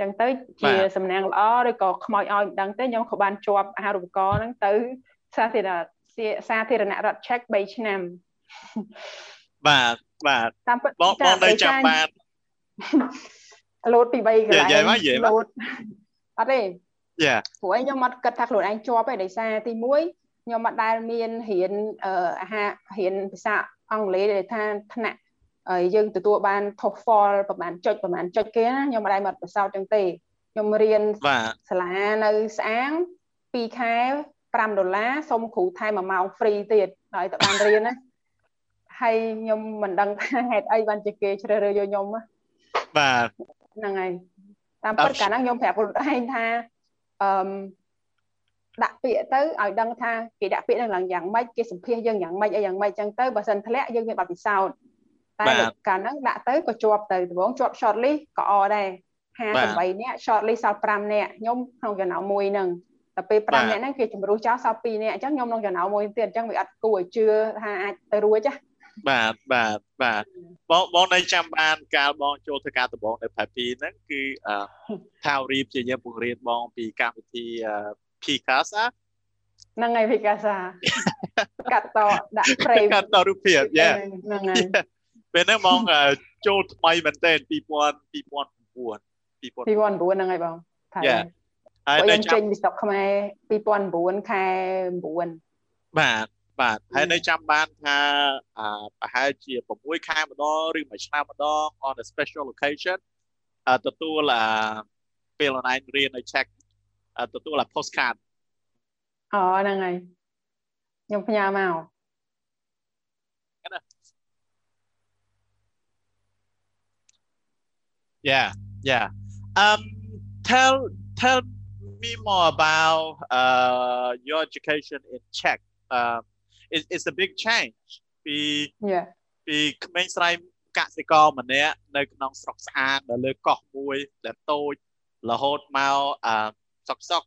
ចឹងទៅជាសំណាងល្អឬក៏ខ្មោចឲ្យមិនដឹងទេខ្ញុំក៏បានជាប់អាហារូបករណ៍ហ្នឹងទៅសាធារណសាធារណរដ្ឋឆែក3ឆ្នាំបាទបាទតាមពិតបងបងនៅចាំបានលោតពី3កន្លែងលោតអត់ទេយ៉ាព្រោះខ្ញុំអត់គិតថាខ្លួនឯងជាប់ទេដោយសារទី1ខ្ញុំអត់ដែលមានរៀនអាហាររៀនភាសាអង់គ្លេសដែលថាថ្នាក់ យើងទទួលបាន TOEFL ប្រហែលចុចប្រហែលចុចគេណាខ្ញុំមិនដែលមកប្រសោតចឹងទេខ្ញុំរៀនសាលានៅស្អាង2ខែ5ដុល្លារសុំគ្រូថែម1ម៉ោង free ទៀតហើយទៅបានរៀនណាហើយខ្ញុំមិនដឹងថាហេតុអីបានជាគេជ្រើសរើសយកខ្ញុំបាទហ្នឹងហើយតាមពិតកាលហ្នឹងខ្ញុំប្រាប់ខ្លួនឯងថាអឺដាក់ពាក្យទៅឲ្យដឹងថាគេដាក់ពាក្យនឹងឡើងយ៉ាងម៉េចគេសម្ភាសយើងយ៉ាងម៉េចអីយ៉ាងម៉េចចឹងទៅបើសិនធ្លាក់យើងមានបទពិសោធន៍ តែកាលហ្នឹងដាក់ទៅក៏ជាប់ទៅដំបូងជាប់ short list ក៏អដែរ58នាក់ short list សល់5នាក់ខ្ញុំក្នុងចំណោមមួយហ្នឹងតែពេល5នាក់ហ្នឹងគេជំរុះចោលសល់2នាក់អញ្ចឹងខ្ញុំក្នុងចំណោមមួយទៀតអញ្ចឹងវាអត់គួរឲ្យជឿថាអាចទៅរួចណាបាទបាទបាទបងបងនៅចាំបានកាលបងចូលធ្វើការដំបូងនៅផែពីហ្នឹងគឺថាវរីព្យាយាមបង្រៀនបងពីកម្មវិធី Picasa ហ្នឹងហើយ Picasa កាត់តដាក់ប្រេមកាត់តរូបភាពយ៉ាហ្នឹងហើយ ពេលហ្នឹងបងចូលថ្មីមែនតើ2000 2009 2009ហ្នឹងហើយបងថាយ៉ាហើយខ្ញុំចេញពីស្រុកខ្មែរ2009ខែ9បាទបាទហើយនៅចាំបានថាប្រហែលជា6ខែម្ដងឬមួយឆ្នាំម្ដង on a special occasion ទទួលពេល online រៀននៅ check ទទួលអា postcard អូហ្នឹងហើយខ្ញុំផ្ញើមក Yeah, yeah. Um, tell tell me more about uh, your education in Czech. Um, it, it's a big change ពី Yeah ពីក្មេងស្រីកសិករម្នាក់នៅក្នុងស្រុកស្អាតនៅលើកោះមួយដែលតូចរហូតមកអឺសុកសុក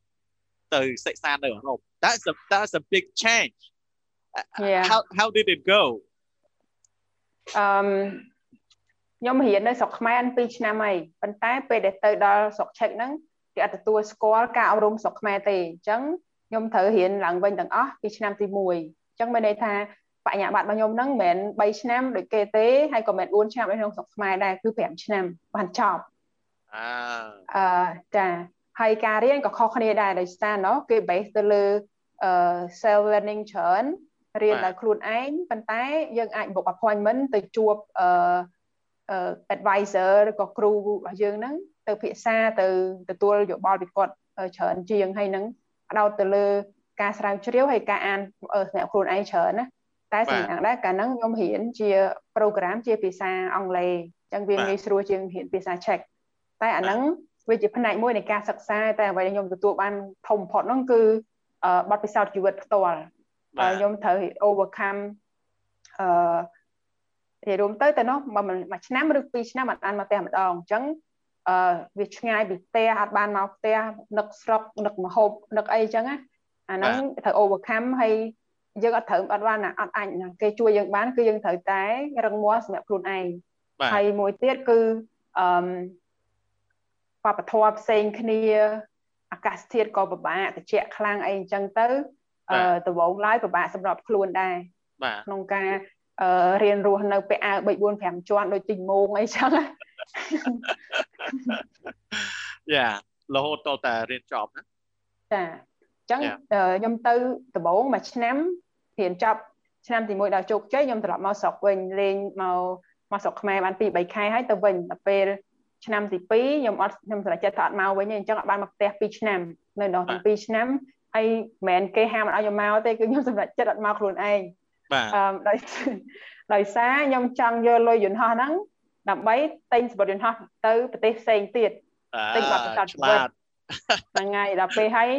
ទៅសិក្សានៅអឺរ៉ុប that's a that's a big change yeah how how did it go អឺ ខ្ញុំរៀននៅស្រុកខ្មែរ2ឆ្នាំហើយប៉ុន្តែពេលដែលទៅដល់ស្រុកឆែកហ្នឹងគេអត់ទទួលស្គាល់ការអប់រំស្រុកខ្មែរទេអញ្ចឹងខ្ញុំត្រូវរៀនឡើងវិញទាំងអស់ពីឆ្នាំទី1អញ្ចឹងមានន័យថាបញ្ញាបត្ររបស់ខ្ញុំហ្នឹងមិនមែន3ឆ្នាំដូចគេទេហើយក៏មិន4ឆ្នាំនៅក្នុងស្រុកខ្មែរដែរគឺ5ឆ្នាំបានចប់អើអឺចាហើយការរៀនក៏ខុសគ្នាដែរដោយសារណោះគេ base ទៅលើអឺ self learning ច្រើនរៀនដោយខ្លួនឯងប៉ុន្តែយើងអាច book appointment ទៅជួបអឺ advisor ឬក៏គ្រូរបស់យើងហ្នឹងទៅភាសាទៅទទួលយោបល់ពីគាត់ច្រើនជាងហើយនឹងផ្ដោតទៅលើការស្រាវជ្រាវហើយការអានសម្រាប់ខ្លួនឯងច្រើនណាតែសម្រាប់ដែរកាលហ្នឹងខ្ញុំរៀនជា program ជាភាសាអង់គ្លេសអញ្ចឹងវាងាយស្រួលជាងរៀនភាសាឆែកតែអាហ្នឹងវាជាផ្នែកមួយនៃការសិក្សាតែអ្វីដែលខ្ញុំទទួលបានធំបំផុតហ្នឹងគឺបទពិសោធន៍ជីវិតផ្ទាល់ខ្ញុំត្រូវ overcome អឺ និយាយរួមទៅទៅនោះមួយឆ្នាំឬពីរឆ្នាំអត់បានមកផ្ទះម្ដងអញ្ចឹងអឺវាឆ្ងាយពីផ្ទះអត់បានមកផ្ទះនឹកស្រុកនឹកម្ហូបនឹកអីអញ្ចឹងណាអាហ្នឹងត្រូវ overcome ហើយយើងអត់ត្រូវអត់បានអត់អាចគេជួយយើងបានគឺយើងត្រូវតែរឹងមាំសម្រាប់ខ្លួនឯងហើយមួយទៀតគឺអឺវប្បធម៌ផ្សេងគ្នាអាកាសធាតុក៏ពិបាកត្រជាក់ខ្លាំងអីអញ្ចឹងទៅអឺដំបូងឡើយពិបាកសម្រាប់ខ្លួនដែរក្នុងការអឺ រៀនរស់នៅពាក់អាវ3 4 5ជាន់ដូចទីងងអីចឹងយ៉ារហូតតតែរៀនចប់ណាចាអញ្ចឹងខ្ញុំទៅដំបូងមួយឆ្នាំរៀនចប់ឆ្នាំទី1ដល់ជោគជ័យខ្ញុំត្រឡប់មកស្រុកវិញលេងមកមកស្រុកខ្មែរបាន2 3ខែហើយទៅវិញដល់ពេលឆ្នាំទី2ខ្ញុំអត់ខ្ញុំសម្រេចចិត្តថាអត់មកវិញទេអញ្ចឹងអត់បានមកផ្ទះ2ឆ្នាំនៅដល់ទាំង2ឆ្នាំហើយមិនមែនគេហាមអត់ឲ្យខ្ញុំមកទេគឺខ្ញុំសម្រេចចិត្តអត់មកខ្លួនឯង បាទអឺដោយដោយសារខ្ញុំចង់យកលុយយន្តហោះហ្នឹងដើម្បីទិញសម្បត្តិយន្តហោះទៅប្រទេសផ្សេងទៀតទិញបទពិសោធន៍ជីវិតហ្នឹងហើយដល់ពេលហើយ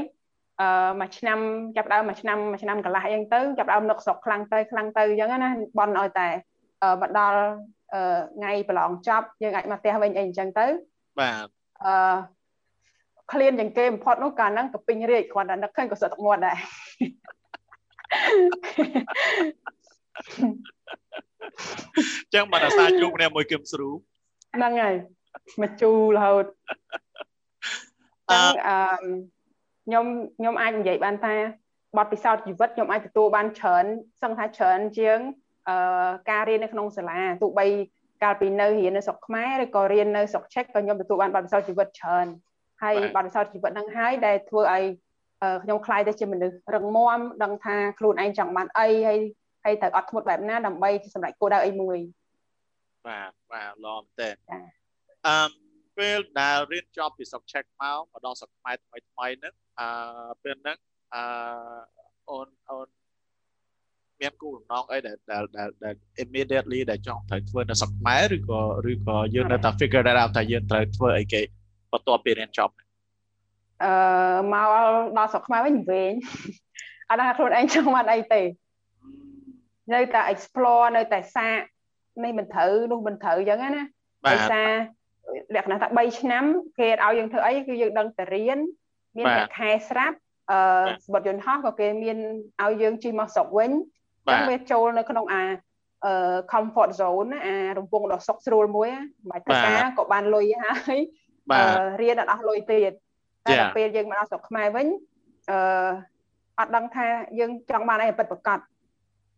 អឺមួយឆ្នាំចាប់ដើមមួយឆ្នាំមួយឆ្នាំកន្លះអីទៅចាប់ដើមនឹកស្រុកខ្លាំងទៅខ្លាំងទៅអញ្ចឹងណាបនឲ្យតែមកដល់ថ្ងៃប្រឡងចប់យើងអាចមកផ្ទះវិញអីអញ្ចឹងទៅបាទអឺឃ្លានជាងគេបំផុតនោះកាលហ្នឹងក៏ពេញរាជគ្រាន់តែនឹកឃើញក៏សឹកទឹកមាត់ដែរ ចឹងបានអាសាជួបគ្នាមួយគឹមស្រូហ្នឹងហើយមកជូររហូតអឺខ្ញុំខ្ញុំអាចនិយាយបានថាបទពិសោធន៍ជីវិតខ្ញុំអាចទទួលបានច្រើនសឹងថាច្រើនជាងអឺការរៀននៅក្នុងសាលាទោះបីកាលពីនៅរៀននៅស្រុកខ្មែរឬក៏រៀននៅស្រុកឆែកក៏ខ្ញុំទទួលបានបទពិសោធន៍ជីវិតច្រើនហើយបទពិសោធន៍ជីវិតហ្នឹងហើយដែលធ្វើឲ្យ ខ្ញុំខ្លាយទៅជាមនុស្សរឹងមាំដឹងថាខ្លួនឯងចង់បានអីហើយហើយត្រូវអត់ធ្មត់បែបណាដើម្បីសម្រេចគោលដៅអីមួយបាទបាទល្អមែនតើអឺពេលដែលរៀនចប់ពីស្រុកឆែកមកមកដល់ស្រុកខ្មែរថ្មីថ្មីហ្នឹងអឺពេលហ្នឹងអឺអូនអូនមានគោលបំណងអីដែលដែលដែល immediately ដែលចង់ត្រូវធ្វើនៅស្រុកខ្មែរឬក៏ឬក៏យើងនៅតែ figure that out ថាយើងត្រូវធ្វើអីគេបន្ទាប់ពីរៀនចប់ អឺមកដល់ស្រុកខ្មែរវិញវិញអត់ដឹងខ្លួនឯងចង់បានអីទេនៅតែ explore នៅតែសាកនេះមិនត្រូវនោះមិនត្រូវអញ្ចឹងណាដោយសារលក្ខណៈថា3ឆ្នាំគេឲ្យយើងធ្វើអីគឺយើងដឹងតែរៀនមានតែខែស្រាប់អឺបទយន្តហោះក៏គេមានឲ្យយើងជិះមកស្រុកវិញអញ្ចឹងវាចូលនៅក្នុងអាអឺ comfort zone ណាអារង្វង់ដ៏សុខស្រួលមួយមិនបាច់ធ្វើការក៏បានលុយហើយអឺរៀនអត់អស់លុយទៀត តែដល់ពេលយើងមកដល់ស្រុកខ្មែរវិញអឺអត់ដឹងថាយើងចង់បានអីពិតប្រាកដ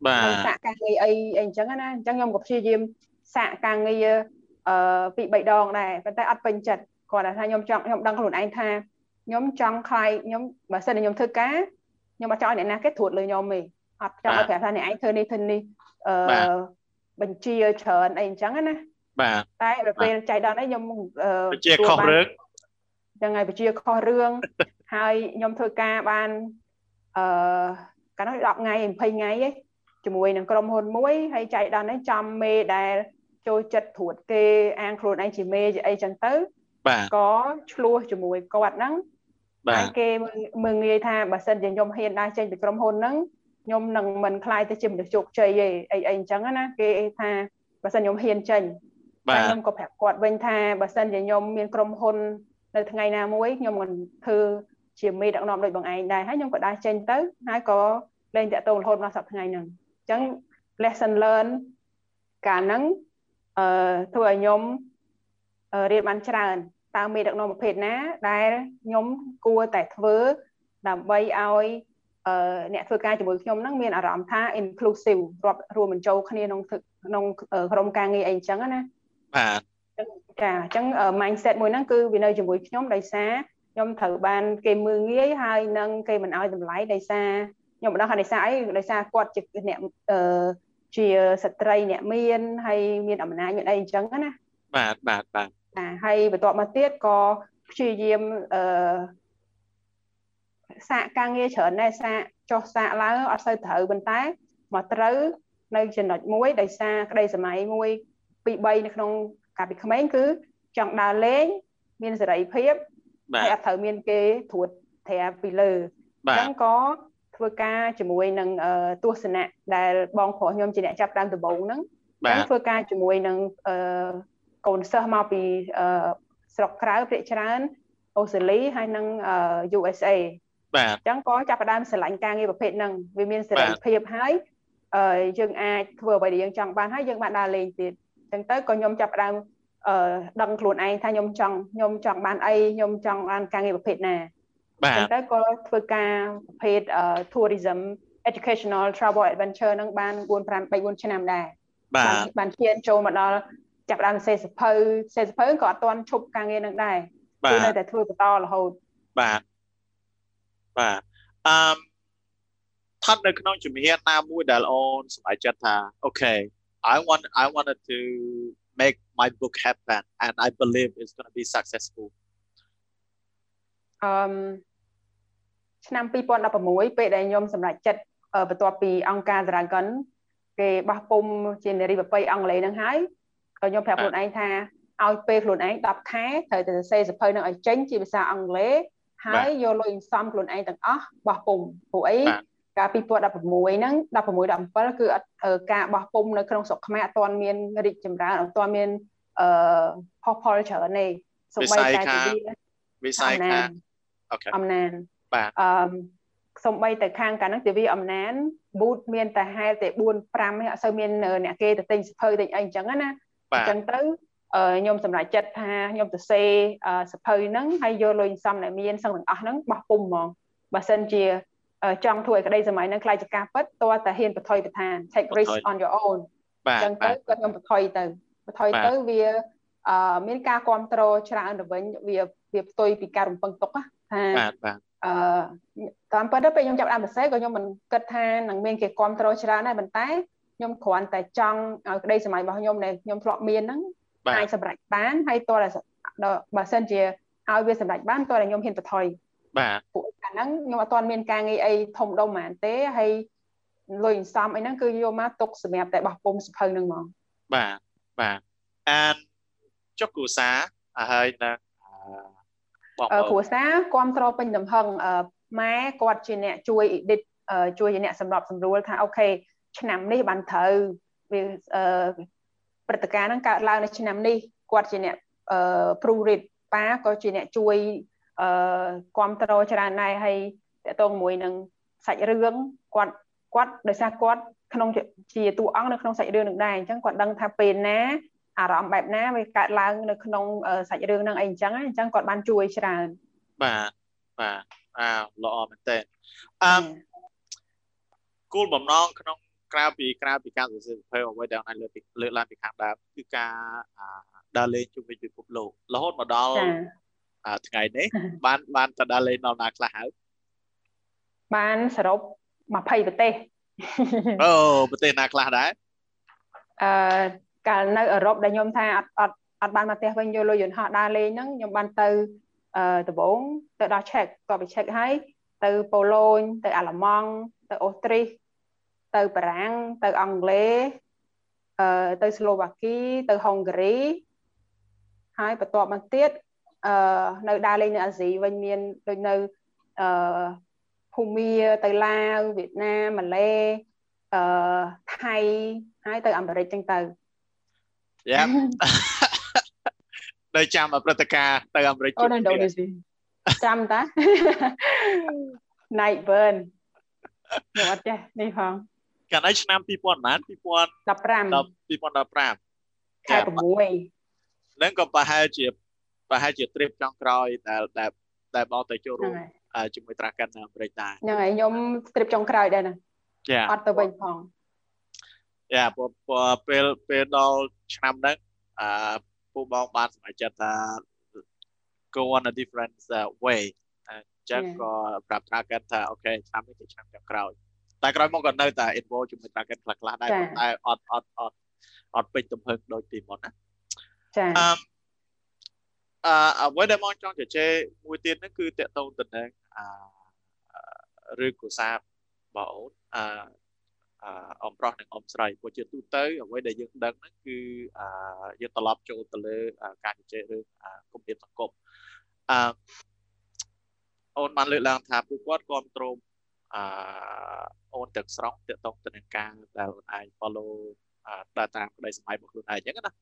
បាទសាកការងារអីអីអញ្ចឹងណាអញ្ចឹងខ្ញុំក៏ព្យាយាមសាកការងារអឺពីរ3ដងដែរប៉ុន្តែអត់ពេញចិត្តគាត់ថាខ្ញុំចង់ខ្ញុំដឹងខ្លួនឯងថាខ្ញុំចង់ខ្លាយខ្ញុំបើសិនជាខ្ញុំធ្វើការខ្ញុំអត់ចង់ឲ្យអ្នកណាគេត្រួតលើខ្ញុំទេអត់ចង់ឲ្យប្រាប់ថាអ្នកឯងធ្វើនេះធ្វើនេះអឺបញ្ជាច្រើនអីអញ្ចឹងណាបាទតែដល់ពេលចៃដន្យនេះខ្ញុំបញ្ជាខុសរឿង យ៉ាងហើយបញ្ជាខុសរឿងហើយខ្ញុំធ្វើការបានអឺកាលនោះ10ថ្ងៃ20ថ្ងៃឯងជាមួយនឹងក្រុមហ៊ុនមួយហើយចៃដន្យនេះចំមេដែលចូលចិត្តត្រួតគេអាងខ្លួនឯងជាមេជាអីចឹងទៅបាទក៏ឆ្លោះជាមួយគាត់ហ្នឹងបាទគេមើងងាយថាបើសិនជាខ្ញុំហ៊ានដើរចេញពីក្រុមហ៊ុនហ្នឹងខ្ញុំនឹងមិនខ្លាយទៅជាមនុស្សជោគជ័យទេអីអីអញ្ចឹងណាគេថាបើសិនខ្ញុំហ៊ានចេញបាទខ្ញុំក៏ប្រាប់គាត់វិញថាបើសិនជាខ្ញុំមានក្រុមហ៊ុន នៅថ្ងៃណាមួយខ្ញុំមិនធ្វើជាមេដឹកនាំដូចបងឯងដែរហើយខ្ញុំក៏ដើរចេញទៅហើយក៏លែងតាក់ទងរហូតមកសប្តាហ៍ថ្ងៃហ្នឹងអញ្ចឹង lesson learn កាលហ្នឹងអឺធ្វើឲ្យខ្ញុំរៀនបានច្រើនតើមេដឹកនាំប្រភេទណា ដែលខ្ញុំគួរតែធ្វើដើម្បីឲ្យអឺអ្នកធ្វើការជាមួយខ្ញុំហ្នឹងមានអារម្មណ៍ថា inclusive រាប់រួមបញ្ចូលគ្នាក្នុងក្នុងក្រុមការងារអីអញ្ចឹងណាបាទ ចាអញ្ចឹង mindset មួយហ្នឹងគឺវានៅជាមួយខ្ញុំដោយសារខ្ញុំត្រូវបានគេមើងងាយហើយនឹងគេមិនឲ្យតម្លៃដោយសារខ្ញុំមិនដឹងថាដោយសារអីដោយសារគាត់ជាអ្នកអឺជាស្ត្រីអ្នកមានហើយមានអំណាចមានអីអញ្ចឹងណាបាទបាទបាទចាហើយបន្ទាប់មកទៀតក៏ព្យាយាមអឺសាកការងារច្រើនដែរសាកចុះសាកឡើងអត់សូវត្រូវប៉ុន្តែមកត្រូវនៅចំណុចមួយដោយសារក្តីសម័យមួយពី3នៅក្នុងកាលពីក្មេងគឺចង់ដើរលេងមានសេរីភាពហើយអត់ត្រូវមានគេត្រួតត្រាពីលើអញ្ចឹងក៏ធ្វើការជាមួយនឹងទស្សនៈដែលបងប្រុសខ្ញុំជាអ្នកចាប់ដើមដំបូងហ្នឹងបាទធ្វើការជាមួយនឹងកូនសិស្សមកពីស្រុកក្រៅភាគច្រើនអូស្ត្រាលីហើយនិង USA បាទអញ្ចឹងក៏ចាប់ផ្ដើមស្រឡាញ់ការងារប្រភេទហ្នឹងវាមានសេរីភាពហើយអឺយើងអាចធ្វើអ្វីដែលយើងចង់បានហើយយើងបានដើរលេងទៀត អញ្ចឹងទៅក៏ខ្ញុំចាប់ផ្ដើមអឺដឹងខ្លួនឯងថាខ្ញុំចង់ខ្ញុំចង់បានអីខ្ញុំចង់បានការងារប្រភេទណាបាទអញ្ចឹងទៅក៏ធ្វើការប្រភេទ tourism educational travel adventure ហ្នឹងបាន4 5 3 4ឆ្នាំដែរបាទបានឈានចូលមកដល់ចាប់ដើមសេសភៅសេសភៅក៏អត់ទាន់ឈប់ការងារហ្នឹងដែរគឺនៅតែធ្វើបន្តរហូតបាទបាទអឺថត់នៅក្នុងជំហានណាមួយដែលអូនសម្រេចចិត្តថាអូខេ I want I wanted to make my book happen and I believe it's going to be successful អឺឆ្នាំ2016ពេលដែលខ្ញុំសម្រេចចិត្តបន្ទាប់ពីអង្គការ Dragon គេបោះពុំជានារីប្របីអង់គ្លេសហ្នឹងហើយក៏ខ្ញុំប្រាប់ខ្លួនឯងថាឲ្យពេលខ្លួនឯង10ខែត្រូវតែសរសេរសភៅនឹងឲ្យចេញជាភាសាអង់គ្លេសហើយយកលុយសំខ្លួនឯងទាំងអស់បោះពុំព្រោះអី កាល2016ហ្នឹង16 17គឺអត់ការបោះពុំនៅក្នុងស្រុកខ្មែរអត់ទាន់មានរីកចម្រើនអត់ទាន់មានអឺផុសផលច្រើនទេសូម្បីតែវិស័យខាអូខេអំណានបាទអឺសំបីតែខាងកាលហ្នឹងទិវាអំណានប៊ូតមានតែហែលតែ4 5អត់សូវមានអ្នកគេទៅទិញសភៅទិញអីអញ្ចឹងណាអញ្ចឹងទៅខ្ញុំសម្រេចចិត្តថាខ្ញុំទៅសេសភៅហ្នឹងហើយយកលុយសំដែលមានសឹងទាំងអស់ហ្នឹងបោះពុំហ្មងបើសិនជា ចង់ធ្វើឲ្យក្តីសម័យហ្នឹងខ្លាយជាការពិតតើតែហ៊ានបន្ថយបន្ថាន take risk on your own អញ្ចឹងទៅគាត់ខ្ញុំបន្ថយទៅបន្ថយទៅវាអឺមានការគ្រប់គ្រងច្រើនទៅវិញវាវាផ្ទុយពីការរំពឹងទុកថាបាទបាទអឺតាមពិតទៅពេលខ្ញុំចាប់ដើមសរសេរក៏ខ្ញុំមិនគិតថានឹងមានគេគ្រប់គ្រងច្រើនដែរប៉ុន្តែខ្ញុំគ្រាន់តែចង់ឲ្យក្តីសម័យរបស់ខ្ញុំដែលខ្ញុំធ្លាប់មានហ្នឹងអាចសម្រេចបានហើយតើបើសិនជាឲ្យវាសម្រេចបានតើខ្ញុំហ៊ានបន្ថយ បាទពួកអាហ្នឹងខ្ញុំអត់ទាន់មានការងារអីធំដុំហ្មងទេហើយលុយសំអីហ្នឹងគឺយកមកទុកសម្រាប់តែបោះពុំសភៅហ្នឹងហ្មងបាទបាទអានចុះគ្រូសាហើយនឹងបងប្អូនគ្រួសារគ្រប់គ្រងពេញទំហឹងម៉ែគាត់ជាអ្នកជួយ edit ជួយជាអ្នកសម្របសម្រួលថាអូខេឆ្នាំនេះបានត្រូវវាព្រឹត្តិការណ៍ហ្នឹងកើតឡើងនៅឆ្នាំនេះគាត់ជាអ្នក proofread ប៉ាក៏ជាអ្នកជួយ អឺគ្រប់គ្រងច្រើនដែរហើយតកតងមួយនឹងសាច់រឿងគាត់គាត់ដោយសារគាត់ក្នុងជាតួអង្គនៅក្នុងសាច់រឿងនឹងដែរអញ្ចឹងគាត់ដឹងថាពេលណាអារម្មណ៍បែបណាវាកើតឡើងនៅក្នុងសាច់រឿងហ្នឹងអីអញ្ចឹងអញ្ចឹងគាត់បានជួយច្រើនបាទបាទអាល្អមែនតើអឺគោលបំណងក្នុងក្រៅពីក្រៅពីការសរសេរសភៅអ្វីដែលអាចលើកពីលើកឡើងពីខាងដើមគឺការដើរលេងជុំវិញពិភពលោករហូតមកដល់ ថ្ងៃនេះបានបានទៅដើរលេងដល់ណាខ្លះហើយបានសរុប20ប្រទេសអូប្រទេសណាខ្លះដែរអឺកាលនៅអឺរ៉ុបដែលខ្ញុំថាអត់អត់អត់បានមកផ្ទះវិញយកលុយយន្តហោះដើរលេងហ្នឹងខ្ញុំបានទៅអឺដំបូងទៅដល់ឆែកក៏ไปឆែកហើយទៅប៉ូឡូញទៅអាល្លឺម៉ង់ទៅអូស្ទ្រីសទៅបារាំងទៅអង់គ្លេសអឺទៅស្លូវ៉ាគីទៅហុងហ្គារីហើយបន្ទាប់មកទៀត អឺនៅដើរលេងនៅអាស៊ីវិញមានដូចនៅអឺភូមាទៅឡាវវៀតណាមម៉ាឡេអឺថៃហើយទៅអាមេរិកចឹងទៅយ៉ានៅចាំព្រឹត្តិការណ៍ទៅអាមេរិកអូនៅឥណ្ឌូនេស៊ីចាំតា Night Burn ខ្ញុំអត់ចេះនេះផងកាលនៅឆ្នាំ2000ប៉ុន្មាន2015 2015ខែ6ហ្នឹងក៏ប្រហែលជា ប្រហែលជា trip ចុងក្រោយដែលដែលដែលបងទៅចូលរួមជាមួយត្រាកិននៅអាមេរិកដែរហ្នឹងហើយខ្ញុំ trip ចុងក្រោយដែរណាចាអត់ទៅវិញផងយ៉ាពេលពេលដល់ឆ្នាំហ្នឹងអឺពូបងបានសម្រេចចិត្តថា go on a different way អញ្ចឹងក៏ប្រាប់ target ថាអូខេឆ្នាំនេះជាឆ្នាំចុងក្រោយតែក្រោយមកក៏នៅតែ involve ជាមួយ target ខ្លះៗដែរតែអត់អត់អត់អត់ពេញទំហឹងដូចពីមុនណាចាអឺ អឺអ្វីដែលមកចង់ជជែកមួយទៀតហ្នឹងគឺតកតងទៅនឹងអឺរឿងកុសាបងអូនអឺអមប្រុសនិងអមស្រីព្រោះជាទូទៅអ្វីដែលយើងដឹងហ្នឹងគឺយើងត្រឡប់ចូលទៅលើការជជែករឿងគម្រាមសង្គមអឺអូនបានលើកឡើងថាពួកគាត់គ្រប់គ្រងអឺអូនទាំងស្រុងទាក់ទងទៅនឹងការដែលអូនឯង follow ដើរតាមក្តីសម័យរបស់ខ្លួនឯងអញ្ចឹងណា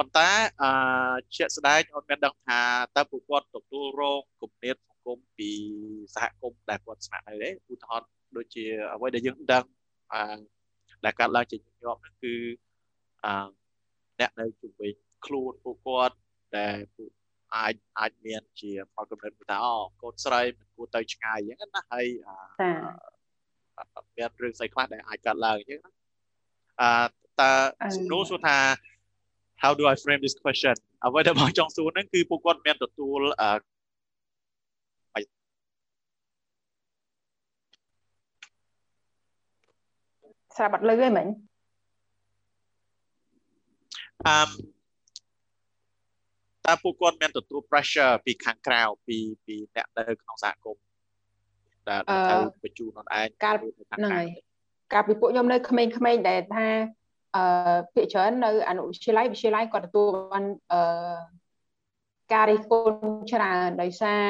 ប៉ុន្តែអឺជាក់ស្ដែងអូនមានដឹងថាតើពួកគាត់ទទួលរងគំនាបសង្គមពីសហគមន៍ដែលគាត់ស្នាក់នៅទេឧទាហរណ៍ដូចជាអ្វីដែលយើងដឹងអឺដែលកើតឡើងជាញឹកញាប់ហ្នឹងគឺអឺអ្នកនៅជុំវិញខ្លួនពួកគាត់ដែលពួកអាចអាចមានជាផលកំណត់ថាអូកូនស្រីមិនគួរទៅឆ្ងាយអញ្ចឹងណាហើយមានរឿងស្អីខ្លះដែលអាចកើតឡើងអញ្ចឹងណាអឺតើសំណួរសួរថា how do i frame this question អ្វីដែលបងចង់សួរហ្នឹងគឺពួកគាត់មានទទួលអឺស្រាប់បាត់លឺហ្នឹងមិញអឺតើពួកគាត់មានទទួល pressure ពីខាងក្រៅពីពីអ្នកនៅក្នុងសហគមន៍ដែលត្រូវបញ្ជូនខ្លួនឯងកាលហ្នឹងហើយកាលពីពួកខ្ញុំនៅក្មេងៗដែលថា អឺភាគច្រើននៅអនុវិទ្យាល័យវិទ្យាល័យគាត់ទទួលបានអឺការរិះគន់ច្រើនដោយសារ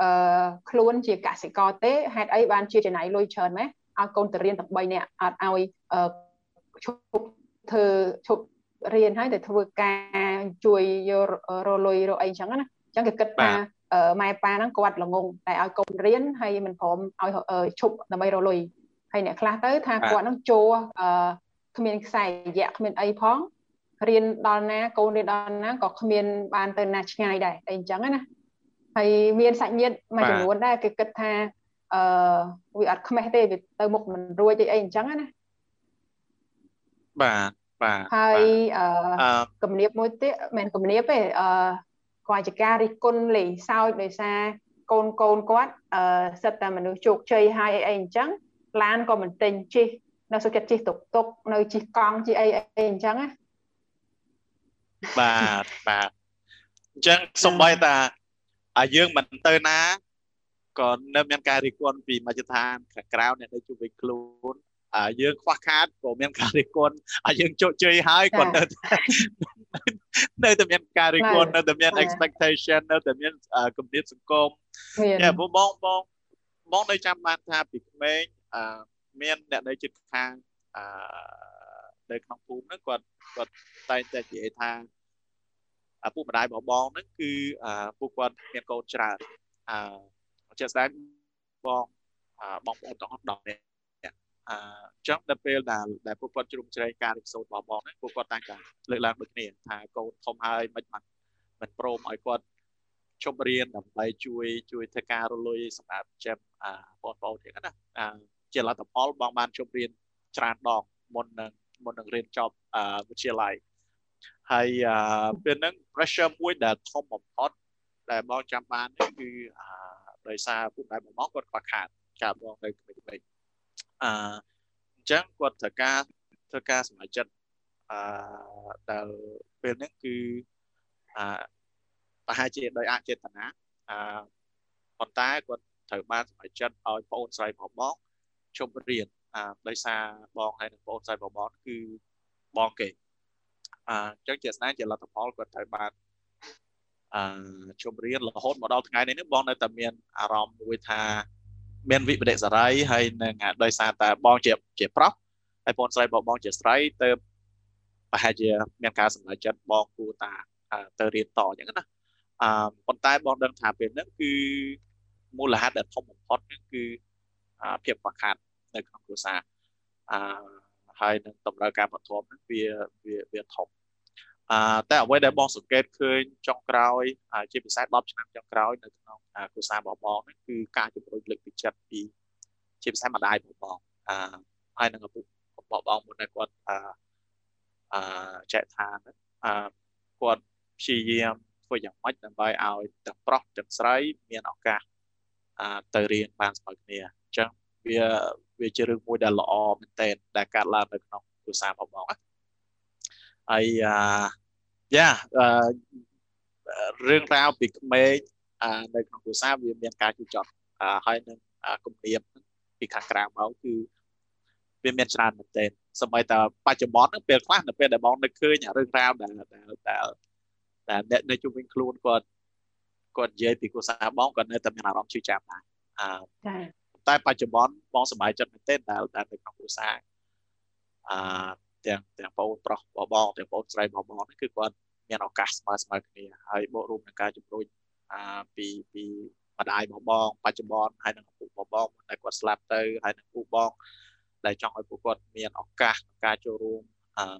អឺខ្លួនជាកសិករទេហេតុអីបានជាចំណាយលុយច្រើនម៉េះឲ្យកូនទៅរៀនទាំង3នាក់អត់ឲ្យឈប់ធ្វើឈប់រៀនហើយតែធ្វើការជួយយករលុយរអីចឹងណាអញ្ចឹងគេគិតថាម៉ែប៉ាហ្នឹងគាត់ល្ងងតែឲ្យកូនរៀនហើយមិនព្រមឲ្យឈប់ដើម្បីរលុយហើយអ្នកខ្លះទៅថាគាត់ហ្នឹងចូលអឺ គ្មានខ្សែរយៈគ្មានអីផងរៀនដល់ណាកូនរៀនដល់ណាក៏គ្មានបានទៅណាឆ្ងាយដែរតែអញ្ចឹងណាហើយមានសាច់ញាតិមួយចំនួនដែរគេគិតថាអឺវាអត់ខ្មេះទេវាទៅមុខមិនរួចអីអីអញ្ចឹងណាបាទបាទហើយអឺគំនាបមួយទៀតមិនគំនាបទេអឺគាត់ជាការរិះគន់លេងសើចដោយសារកូនកូនគាត់អឺសិតតែមនុស្សជោគជ័យហើយអីអីអញ្ចឹងឡានក៏មិនទិញជិះ នៅសុខចិត្តជិះតុកតុកនៅជិះកង់ជិះអីអីអញ្ចឹងណាបាទបាទអញ្ចឹងសំបីតាយើងមិនទៅណាក៏នៅមានការរិះគន់ពីមជ្ឈដ្ឋានខាងក្រៅអ្នកនៅជុំវិញខ្លួនយើងខ្វះខាតក៏មានការរិះគន់ឲ្យយើងជោគជ័យហើយក៏នៅនៅតែមានការរិះគន់នៅតែមាន expectation នៅតែមានគម្រាមសង្គមចាបងបងបងនៅចាំបានថាពីក្មេង មានអ្នកនៅជិតខាងអឺនៅក្នុងភូមិហ្នឹងគាត់គាត់តែងតែនិយាយថាឪពុកម្ដាយរបស់បងហ្នឹងគឺពួកគាត់មានកូនច្រើនអឺជាក់ស្ដែងបងបងប្អូនទាំងអស់10នាក់អញ្ចឹងដល់ពេលដែលដែលពួកគាត់ជ្រុំជ្រែងការរៀនសូត្ររបស់បងហ្នឹងពួកគាត់តែងតែលើកឡើងដូចគ្នាថាកូនធំហើយមិនបានមិនព្រមឲ្យគាត់ជប់រៀនដើម្បីជួយជួយធ្វើការរលុយសម្រាប់ចិញ្ចឹមបងប្អូនទៀតណា ជាលទ្ធផលបងបានជប់រៀនច្រើនដងមុននឹងមុននឹងរៀនចប់វិទ្យាល័យហើយពេលហ្នឹង pressure មួយដែលធំបំផុតដែលបងចាំបានគឺដោយសារពុកដែរបងគាត់ខ្វះខាតការបងនៅក្មេងៗអឺអញ្ចឹងគាត់ត្រូវការធ្វើការសម្រេចចិត្តអឺដែលពេលហ្នឹងគឺអឺប្រហែលជាដោយអចេតនាអឺប៉ុន្តែគាត់ត្រូវបានសម្រេចចិត្តឲ្យបងអូនស្រីរបស់បង ជប់រៀនអឺដោយសារបងហើយនិងបងអូនស្រីរបស់បងគឺបងគេអញ្ចឹងជាស្នាជាលទ្ធផលគាត់ត្រូវបានអឺជប់រៀនរហូតមកដល់ថ្ងៃនេះបងនៅតែមានអារម្មណ៍មួយថាមានវិបត្តិសេរីហើយនឹងដោយសារតែបងជាជាប្រុសហើយបងស្រីបងបងជាស្រីទៅប្រហែលជាមានការសម្រេចចិត្តបងគួរតាទៅរៀនតអញ្ចឹងណាអឺប៉ុន្តែបងដឹងថាពេលហ្នឹងគឺមូលហេតុដែលធំបំផុតហ្នឹងគឺ ភាពខ្វះខាតនៅក្នុងគ្រួសារអឺហើយនឹងតម្រូវការបឋមហ្នឹងវាវាវាធំអឺតែអ្វីដែលបងសង្កេតឃើញចុងក្រោយជាពិសេស10ឆ្នាំចុងក្រោយនៅក្នុងគ្រួសាររបស់បងហ្នឹងគឺការជំរុញលើកទឹកចិត្តពីជាពិសេសម្ដាយរបស់បងអឺហើយនឹងឪពុករបស់បងមុនដែលគាត់អឺអឺចែកថាអឺគាត់ព្យាយាមធ្វើយ៉ាងម៉េចដើម្បីឲ្យទាំងប្រុសទាំងស្រីមានឱកាសអឺទៅរៀនបានស្មើគ្នាអញ្ចឹង វាវាជារឿងមួយដែលល្អមែនទែនដែលកើតឡើងនៅក្នុងគ្រួសាររបស់បងណាហើយអាយ៉ារឿងរ៉ាវពីក្មេងនៅក្នុងគ្រួសារវាមានការជួចចត់ហើយនឹងគម្រាមពីខាងក្រៅមកគឺវាមានច្រើនមែនទែនសម្បីតែបច្ចុប្បន្នហ្នឹងពេលខ្លះនៅពេលដែលបងនឹកឃើញរឿងរ៉ាវដែលដែលដែលអ្នកនៅជុំវិញខ្លួនគាត់គាត់និយាយពីគ្រួសារបងគាត់នៅតែមានអារម្មណ៍ជឿចាប់ដែរអឺ តែបច្ចុប្បន្នបងសប្បាយចិត្តមែនទែនដែលដែលនៅក្នុងគ្រួសារអឺទាំងទាំងបងប្រុសរបស់បងទាំងបងស្រីរបស់បងគឺគាត់មានឱកាសស្មើស្មើគ្នាហើយបូករួមនឹងការជំរុញអាពីពីម្ដាយរបស់បងបច្ចុប្បន្នហើយនឹងឪពុករបស់បងដែលគាត់ស្លាប់ទៅហើយនឹងពូបងដែលចង់ឲ្យពួកគាត់មានឱកាសក្នុងការចូលរួមអឺ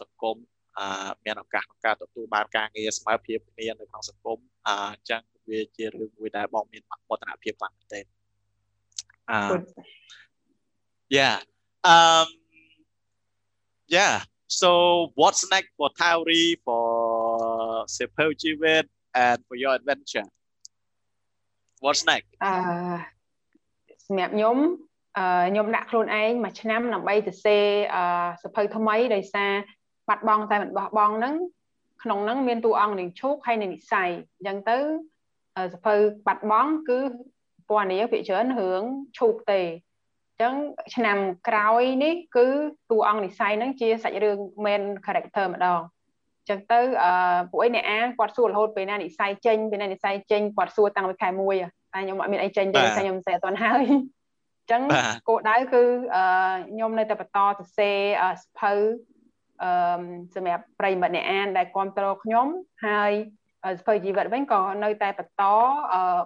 សង្គមអឺមានឱកាសក្នុងការទទួលបានការងារស្មើភាពគ្នានៅក្នុងសង្គមអញ្ចឹងវាជារឿងមួយដែលបងមានមោទនភាពខ្លាំងមែនទែន អឺ Yeah um yeah so what's next for Tauri for Sepel Jivet and for your adventure what's next អឺសម្រាប់ខ្ញុំអឺខ្ញុំដាក់ខ្លួនឯងមួយឆ្នាំដើម្បីទៅសេអឺសភៅថ្មីដោយសារបាត់បង់តែមិនបោះបង់ហ្នឹងក្នុងហ្នឹងមានតួអង្គនាងឈូកហើយនាងនិស័យអញ្ចឹងទៅសភៅបាត់បង់គឺ ពណ៌នាងភាគច្រើនរឿងឈូកទេអញ្ចឹងឆ្នាំក្រោយនេះ គឺតួអង្គនិស័យហ្នឹងជាសាច់រឿង main character ម្ដងចឹងទៅអឺពួកឯអ្នកអាគាត់សួររហូតពេលណានិស័យចេញពេលណានិស័យចេញគាត់សួរតាំងពីខែ1តែខ្ញុំអត់មានអីចេញទេខ្ញុំសេអត់ទាន់ហើយចឹងគោលដៅគឺអឺខ្ញុំនៅតែបន្តសរសេរសភៅអឺសម្រាប់ប្រិយមិត្តអ្នកអានដែលគ្រប់គ្រងខ្ញុំហើយសភៅជីវិតវិញក៏នៅតែបន្ត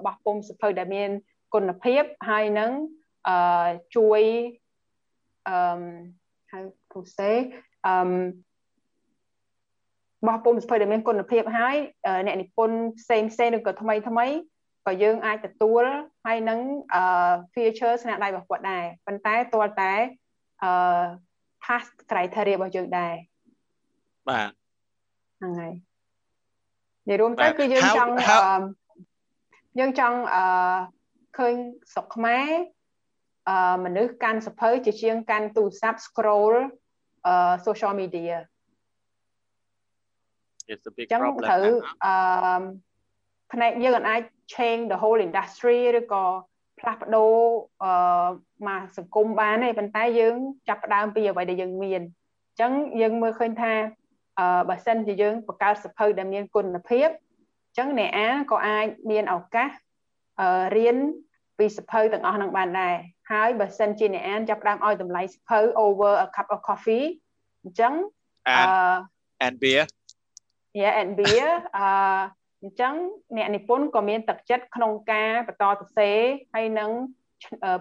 បោះពុំសភៅដែលមាន គុណភាពហើយនឹងអឺជួយអឺ how to say អឺបោះពុំសភៅដែលមានគុណភាពហើយអ្នកនិពន្ធផ្សេងផ្សេងឬក៏ថ្មីថ្មីក៏យើងអាចទទួលហើយនឹងអឺ feature ស្នាដៃរបស់គាត់ដែរប៉ុន្តែទាល់តែអឺ pass criteria របស់យើងដែរបាទហ្នឹងហើយនិយាយរួមទៅគឺយើងចង់យើងចង់អឺ ឃើញស្រុកខ្មែរអឺមនុស្សកាន់សភៅជាជាងកាន់ទូរស័ព្ទ scroll អឺ social media it's a big problem ត្រូវអឺផ្នែកយើងអាច change the whole industry ឬក៏ផ្លាស់ប្ដូរអឺមកសង្គមបានទេប៉ុន្តែយើង ចាប់ផ្ដើមពីអ្វីដែលយើងមានអញ្ចឹងយើងមើលឃើញថាអឺបើសិនជាយើងបង្កើតសភៅដែលមានគុណភាពអញ្ចឹងអ្នកអានក៏អាចមានឱកាសអឺរៀន ពីសភៅទាំងអស់នឹងបានដែរហើយបើសិនជាអ្នកអានចាប់ផ្ដើមឲ្យតម្លៃសភៅ over a cup of coffee អញ្ចឹងអឺ and beer yeah and beer អឺអញ្ចឹងអ្នកនិពន្ធក៏មានទឹកចិត្តក្នុងការបន្តសរសេរហើយនឹង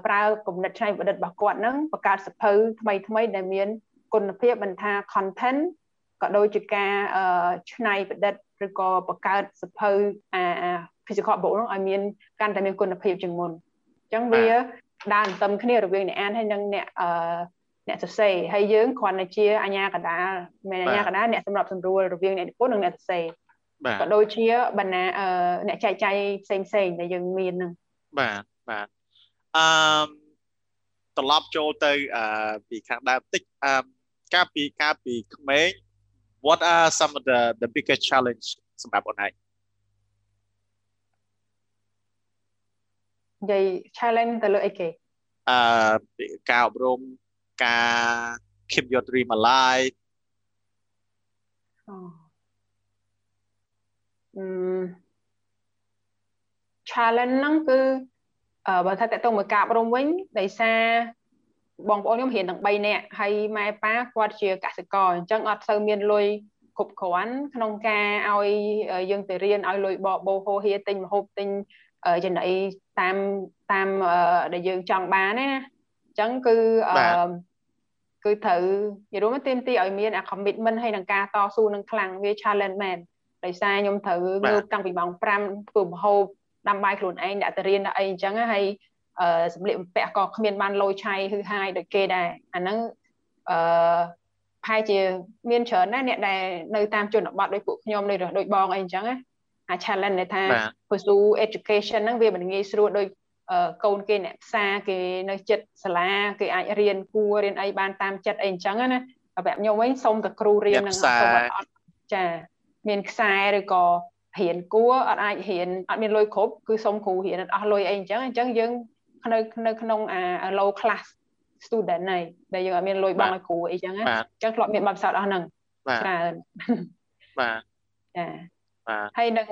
ប្រើគំនិតច្នៃប្រឌិតរបស់គាត់នឹងបង្កើតសភៅថ្មីថ្មីដែលមានគុណភាពមិនថា content ក៏ដូចជាការច្នៃប្រឌិត ឬក៏បង្កើតសភៅអា physical book នោះឲ្យមានកាន់តែមានគុណភាពជាងមុនអញ្ចឹងវាដើរទន្ទឹមគ្នារវាងអ្នកអានហើយនិងអ្នកអឺអ្នកសរសេរហើយយើងគ្រាន់តែជាអាញាកដាលមិនអាញាកដាលអ្នកសម្របសម្រួលរវាងអ្នកនិពន្ធនិងអ្នកសរសេរក៏ដូចជាបណ្ណាអ្នកចែកចាយផ្សេងផ្សេងដែលយើងមានហ្នឹងបាទបាទអឺត្រឡប់ចូលទៅអឺពីខាងដើមតិចអឺកាលពីកាលពីក្មេង what are some of the the biggest challenge សម្រាប់អូនឯងនិយាយ challenge ទៅលើអីគេអឺការអប់រំការ keep your dream alive អូអឺ challenge ហ្នឹងគឺបើថាតើតើមួយការអប់រំវិញដោយសារ បងប្អូនខ្ញុំរៀនទាំង3នាក់ហើយម៉ែប៉ាគាត់ជាកសិករអញ្ចឹងអត់សូវមានលុយគ្រប់គ្រាន់ក្នុងការឲ្យយើងទៅរៀនឲ្យលុយបបោហោហៀទិញម្ហូបទិញចំណីតាមតាមដែលយើងចង់បានណាអញ្ចឹងគឺអឺគឺត្រូវនិយាយរួមទៅទាមទារឲ្យមានអា commitment ហើយនឹងការតស៊ូនឹងខ្លាំងវា challenge មែនដោយសារខ្ញុំត្រូវងើបតាំងពីម៉ោង5ធ្វើម្ហូបដាំបាយខ្លួនឯងដាក់ទៅរៀនដាក់អីអញ្ចឹងហើយអឺ សម្លៀកបំពាក់ក៏គ្មានបានលយឆៃហឺហាយដូចគេដែរអាហ្នឹងអឺផែជាមានច្រើនណាស់អ្នកដែលនៅតាមជនបទដូចពួកខ្ញុំដូចដូចបងអីអញ្ចឹងណាអា challenge ដែលថា pursue education ហ្នឹងវាមិនងាយស្រួលដូចកូនគេអ្នកផ្សារគេនៅចិត្តសាលាគេអាចរៀនគួររៀនអីបានតាមចិត្តអីអញ្ចឹងណាបែបខ្ញុំវិញសុំតែគ្រូរៀននឹងអត់ចាមានខ្សែឬក៏រៀនគួរអត់អាចរៀនអត់មានលុយគ្រប់គឺសុំគ្រូរៀនអត់អស់លុយអីអញ្ចឹងអញ្ចឹងយើង នៅនៅក្នុងអា low class student ហើយដែលយើងអត់មានលុយបង់ឲ្យគ្រូអីចឹងណាអញ្ចឹងធ្លាប់មានបទពិសោធន៍អស់ហ្នឹងច្រើនបាទចាបាទហើយនឹង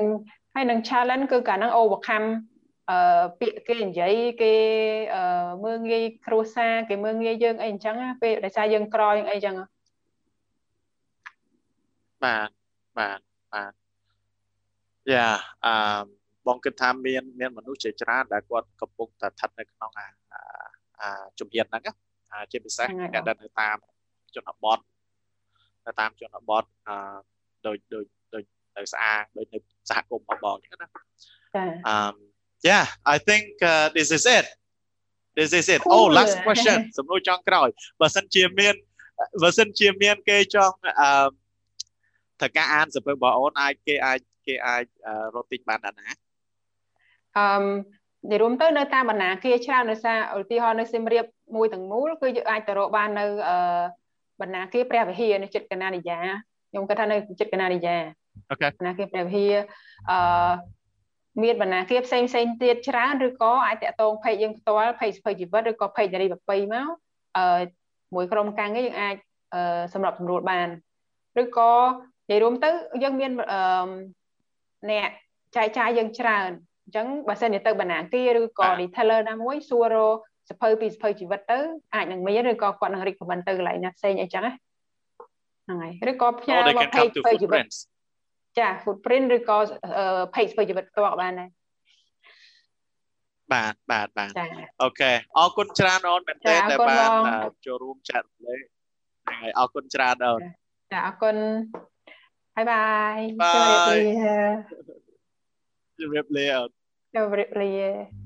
ហើយនឹង challenge គឺកាលហ្នឹង overcome អឺពាក្យគេនិយាយគេអឺមើងងាយគ្រួសារគេមើងងាយយើងអីអញ្ចឹងពេលដោយសារយើងក្រយើងអីចឹងបាទបាទបាទយ៉ាអឺ បងគិតថាមានមានមនុស្សជាច្រើនដែលគាត់កំពុងតែស្ថិតនៅក្នុងអាអាជំនាញហ្នឹងណាជាពិសេសអ្នកដែលនៅតាមជនបទនៅតាមជនបទអឺដូចដូចដូចនៅស្អាងដូចនៅសហគមន៍របស់បងអញ្ចឹងណាចាអឺ Yeah I think uh, this is it This is it oh last question សំណួរចុងក្រោយបើសិនជាមានបើសិនជាមានគេចង់អឺត្រូវការអានសភៅបងអូនអាចគេអាចគេអាចរត់ទិញបានដល់ណា អឺនិយាយរួមទៅនៅតាមបណ្ណាគារច្រើនដោយសារឧទាហរណ៍នៅសៀមរាបមួយទាំងមូលគឺយើងអាចទៅរកបាននៅអឺបណ្ណាគារព្រះវិហារនៅចិត្តកណានិយាខ្ញុំគិតថានៅចិត្តកណានិយាអូខេបណ្ណាគារព្រះវិហារអឺមានបណ្ណាគារផ្សេងផ្សេងទៀតច្រើនឬក៏អាចតាក់ទង page យើងផ្ទាល់ page ស្ភើជីវិតឬក៏ page នារីប្រពៃមកអឺមួយក្រុមការងារយើងអាចអឺសម្រាប់សម្រួលបានឬក៏និយាយរួមទៅយើងមានអឺអ្នកចែកចាយយើងច្រើន អញ្ចឹងបើសិនជាទៅបណ្ណាគារឬក៏ retailer ណាមួយសួររកសភៅពីសភៅជីវិតទៅអាចនឹងមានឬក៏គាត់នឹង recommend ទៅកន្លែងណាផ្សេងអីចឹងហ្នឹងហើយឬក៏ផ្ញើមក page សភៅជីវិតចា footprint ឬក៏ page សភៅជីវិតផ្ទាល់បានដែរបាទបាទបាទអូខេអរគុណច្រើនអូនមែនទែនដែលបានចូលរួមចែករំលែកហ្នឹងហើយអរគុណច្រើនអូនចាអរគុណបាយបាយជម្រាបលា ជម្រាបលាជម្រាបលា